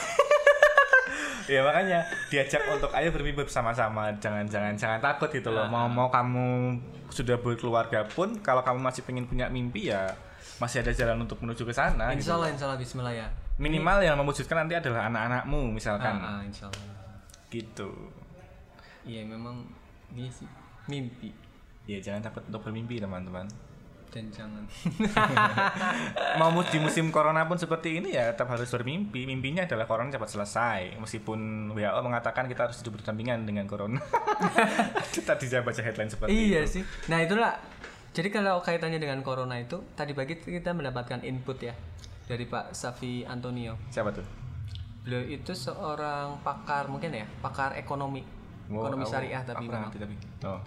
ya makanya diajak untuk ayo bermimpi bersama-sama jangan jangan jangan takut gitu loh mau mau kamu sudah berkeluarga pun kalau kamu masih pengen punya mimpi ya masih ada jalan untuk menuju ke sana gitu. insya Allah, insya Allah Bismillah ya. minimal yang mewujudkan nanti adalah anak-anakmu misalkan. Ah, ah, insya Allah. gitu. Iya memang ini sih mimpi. Ya jangan takut untuk bermimpi teman-teman. Dan jangan. Mau di musim corona pun seperti ini ya tetap harus bermimpi. Mimpinya adalah corona cepat selesai. Meskipun WHO mengatakan kita harus hidup berdampingan dengan corona. Kita bisa baca headline seperti iya itu. sih. Nah itulah jadi kalau kaitannya dengan corona itu tadi pagi kita mendapatkan input ya dari Pak Safi Antonio. Siapa tuh? Beliau itu seorang pakar mungkin ya pakar ekonomi Wow, ekonomi aku- syariah tapi aku memang. ngerti tapi. Oh.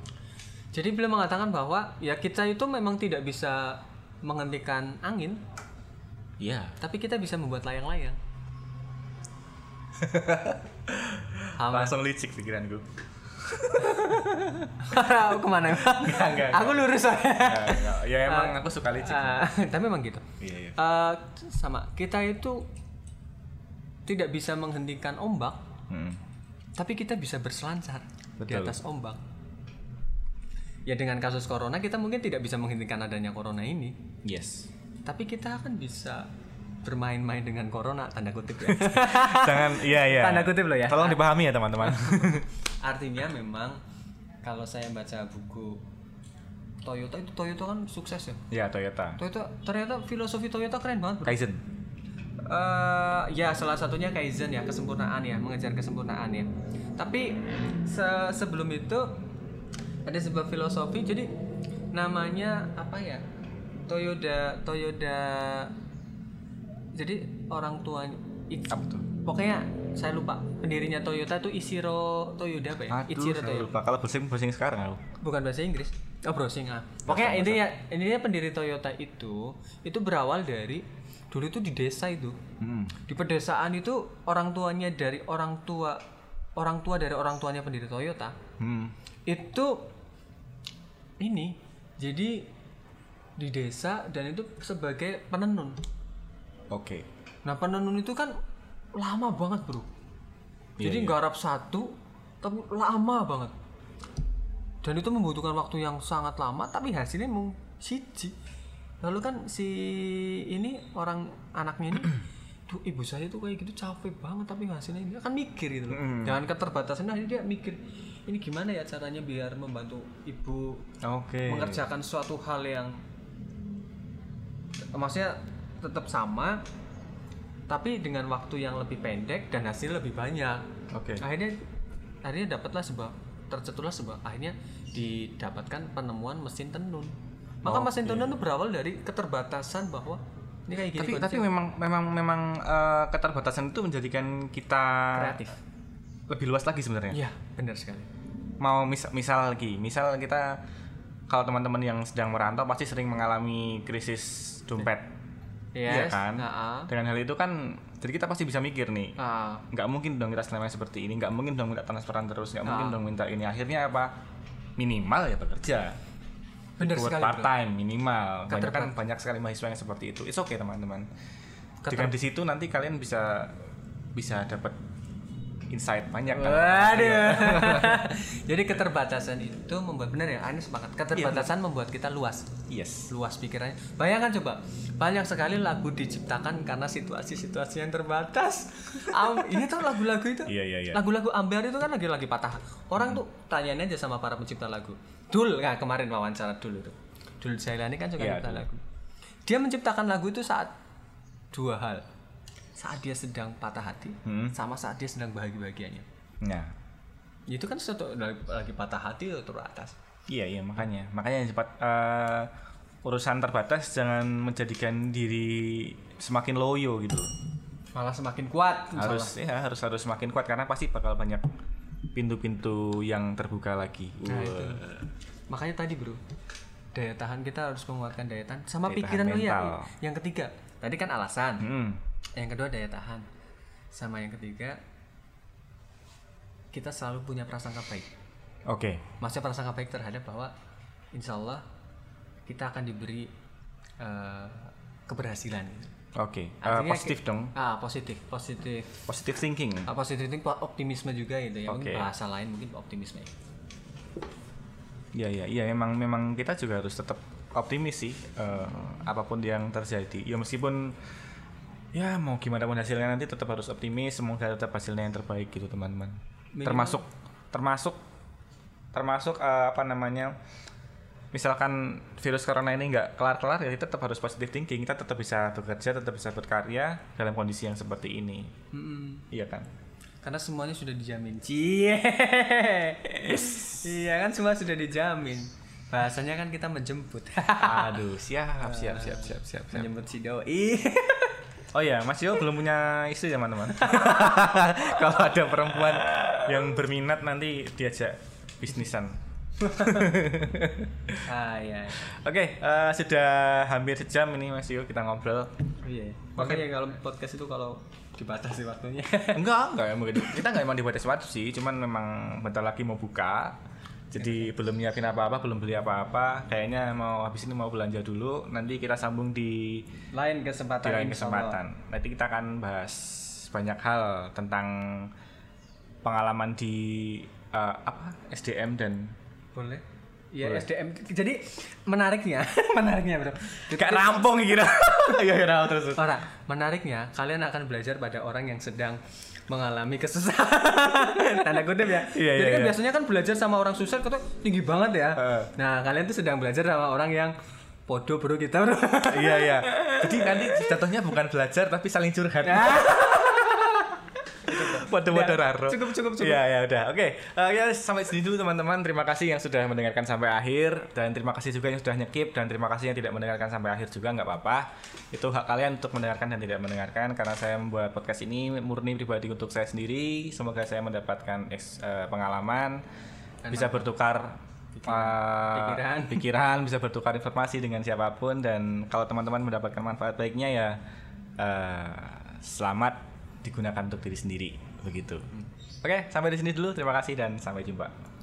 Jadi beliau mengatakan bahwa ya kita itu memang tidak bisa menghentikan angin. Iya. Tapi kita bisa membuat layang-layang. Langsung licik pikiranku Aku ke mana? Enggak, enggak, aku lurus soalnya. Enggak. ya emang aku suka licik. Ah, tapi memang gitu. Iya iya. Eh, sama kita itu tidak bisa menghentikan ombak Hmm. tapi kita bisa berselancar di Betul. atas ombak. Ya dengan kasus corona kita mungkin tidak bisa menghentikan adanya corona ini. Yes. Tapi kita akan bisa bermain-main dengan corona tanda kutip ya. Jangan iya iya. Tanda kutip loh ya. tolong dipahami ya teman-teman. Artinya memang kalau saya baca buku Toyota itu Toyota kan sukses ya? Ya Toyota. Toyota ternyata filosofi Toyota keren banget bro. Kaizen. Eh, ya salah satunya kaizen ya kesempurnaan ya mengejar kesempurnaan ya. Tapi se- sebelum itu ada sebuah filosofi jadi namanya apa ya? Toyota Toyota jadi orang tua apa tuh? pokoknya saya lupa. Pendirinya Toyota itu Ishiro Toyoda apa ya? Aduh, Ichiro saya Toyoda lupa. Kalau browsing browsing sekarang aku. bukan bahasa Inggris. Oh browsing ah. Pokoknya intinya intinya pendiri Toyota itu itu berawal dari dulu itu di desa itu. Hmm. di pedesaan itu orang tuanya dari orang tua orang tua dari orang tuanya pendiri Toyota. Hmm. itu ini. Jadi di desa dan itu sebagai penenun Oke. nah penenun itu kan lama banget bro. Iya, jadi garap satu tapi lama banget. Dan itu membutuhkan waktu yang sangat lama tapi hasilnya mau siji. Lalu kan si ini orang anaknya ini tuh ibu saya tuh kayak gitu capek banget tapi hasilnya ini kan mikir gitu loh. Dengan keterbatasan akhirnya dia mikir ini gimana ya caranya biar membantu ibu Oke. mengerjakan suatu hal yang maksudnya tetap sama tapi dengan waktu yang lebih pendek dan hasil lebih banyak Oke. akhirnya akhirnya dapatlah sebuah tercetuslah sebuah akhirnya didapatkan penemuan mesin tenun maka mesin tenun itu berawal dari keterbatasan bahwa ini kayak gini Tapi kondisi tapi memang memang memang eh, keterbatasan itu menjadikan kita kreatif lebih luas lagi sebenarnya. iya benar sekali mau misal, misal lagi, misal kita kalau teman-teman yang sedang merantau pasti sering mengalami krisis dompet. Iya Yes. kan? Ah, Dengan hal itu kan jadi kita pasti bisa mikir nih. ah. nggak mungkin dong kita selama seperti ini nggak mungkin dong minta transferan terus nggak mungkin Ah. dong minta ini akhirnya apa minimal ya bekerja Bener buat sekali, part bro. time minimal banyak kan banyak sekali mahasiswa yang seperti itu it's okay teman-teman dengan di situ nanti kalian bisa bisa dapat insight banyak kan Waduh. Jadi keterbatasan itu membuat benar ya, Anies sepakat. Keterbatasan membuat kita luas, yes luas pikirannya. Bayangkan coba, banyak sekali lagu diciptakan karena situasi-situasi yang terbatas. Am, ini tuh lagu-lagu itu. Iya, iya, iya. Lagu-lagu Amber itu kan lagi lagi patah. Orang tuh tanyain aja sama para pencipta lagu. Dul, nah kemarin wawancara Dul itu. Dul Jailani kan juga Iya, Dul. lagu. Dia menciptakan lagu itu saat dua hal. Saat dia sedang patah hati, Hmm. sama saat dia sedang bahagia-bahagianya. nah itu kan sesuatu lagi, lagi patah hati ya turun atas iya iya makanya makanya cepat eh, urusan terbatas jangan menjadikan diri semakin loyo gitu malah semakin kuat harus ya harus harus semakin kuat karena pasti bakal banyak pintu-pintu yang terbuka lagi. Nah, itu. Makanya tadi bro daya tahan kita harus menguatkan daya tahan sama Daya pikiran tahan lu ya yang ketiga tadi kan alasan Hmm. Yang kedua daya tahan sama yang ketiga kita selalu punya prasangka baik Oke. maksudnya prasangka baik terhadap bahwa insya Allah kita akan diberi eh, keberhasilan Oke. Eh, Artinya positif dong. ah positif positif Positive thinking. Ah, positif thinking, optimisme juga itu ya mungkin Oke. bahasa lain mungkin optimisme Iya iya iya memang memang kita juga harus tetap optimis sih eh, apa pun yang terjadi. Ya meskipun ya mau gimana pun hasilnya nanti tetap harus optimis. Semoga tetap hasilnya yang terbaik gitu teman-teman. Termasuk termasuk termasuk eh, apa namanya misalkan virus corona ini nggak kelar-kelar ya kita tetap harus positive thinking kita tetap bisa bekerja tetap bisa berkarya dalam kondisi yang seperti ini Mm-mm. iya kan karena semuanya sudah dijamin cie iya kan semua sudah dijamin bahasanya kan kita menjemput aduh siap siap siap siap siap, siap. menjemput si doi Oh ya, Mas Yo belum punya istri teman-teman. Kalau ada perempuan yang berminat nanti diajak bisnisan. ah iya iya. Oke, eh, sudah hampir sejam ini Mas Yo kita ngobrol. Oh, iya makanya kalau podcast itu kalau dibatasi waktunya Enggak, enggak emang gitu. Kita enggak emang dibatasi waktu sih, cuman memang bentar lagi mau buka. Jadi belum nyiapin apa-apa, belum beli apa-apa. Kayaknya mau habis ini mau belanja dulu. Nanti kita sambung di lain kesempatan di lain Allah. kesempatan. Nanti kita akan bahas banyak hal tentang pengalaman di eh, apa SDM dan boleh Iya Boleh. SDM jadi menariknya menariknya bro gak rampung kira. Iya iya terus. terus. Orang menariknya kalian akan belajar pada orang yang sedang mengalami kesusahan tanda kutip ya. Iya, Jadi iya, kan iya. biasanya kan belajar sama orang susah itu tinggi banget ya. Heeh. Nah kalian tuh sedang belajar sama orang yang podo bro kita bro. Iya iya. Jadi nanti jatuhnya bukan belajar tapi saling curhat. Waduh-waduh raro. cukup, cukup, cukup. Iya ya udah. Oke. Eh, ya sampai sini dulu teman-teman. Terima kasih yang sudah mendengarkan sampai akhir dan terima kasih juga yang sudah nyekip dan terima kasih yang tidak mendengarkan sampai akhir juga nggak apa-apa. Itu hak kalian untuk mendengarkan dan tidak mendengarkan karena saya membuat podcast ini murni pribadi untuk saya sendiri. Semoga saya mendapatkan eks- eh, pengalaman bisa bertukar eh, Pikiran. pikiran, bisa bertukar informasi dengan siapa pun dan kalau teman-teman mendapatkan manfaat baiknya ya eh, selamat digunakan untuk diri sendiri begitu. Oke, sampai di sini dulu. Terima kasih dan sampai jumpa.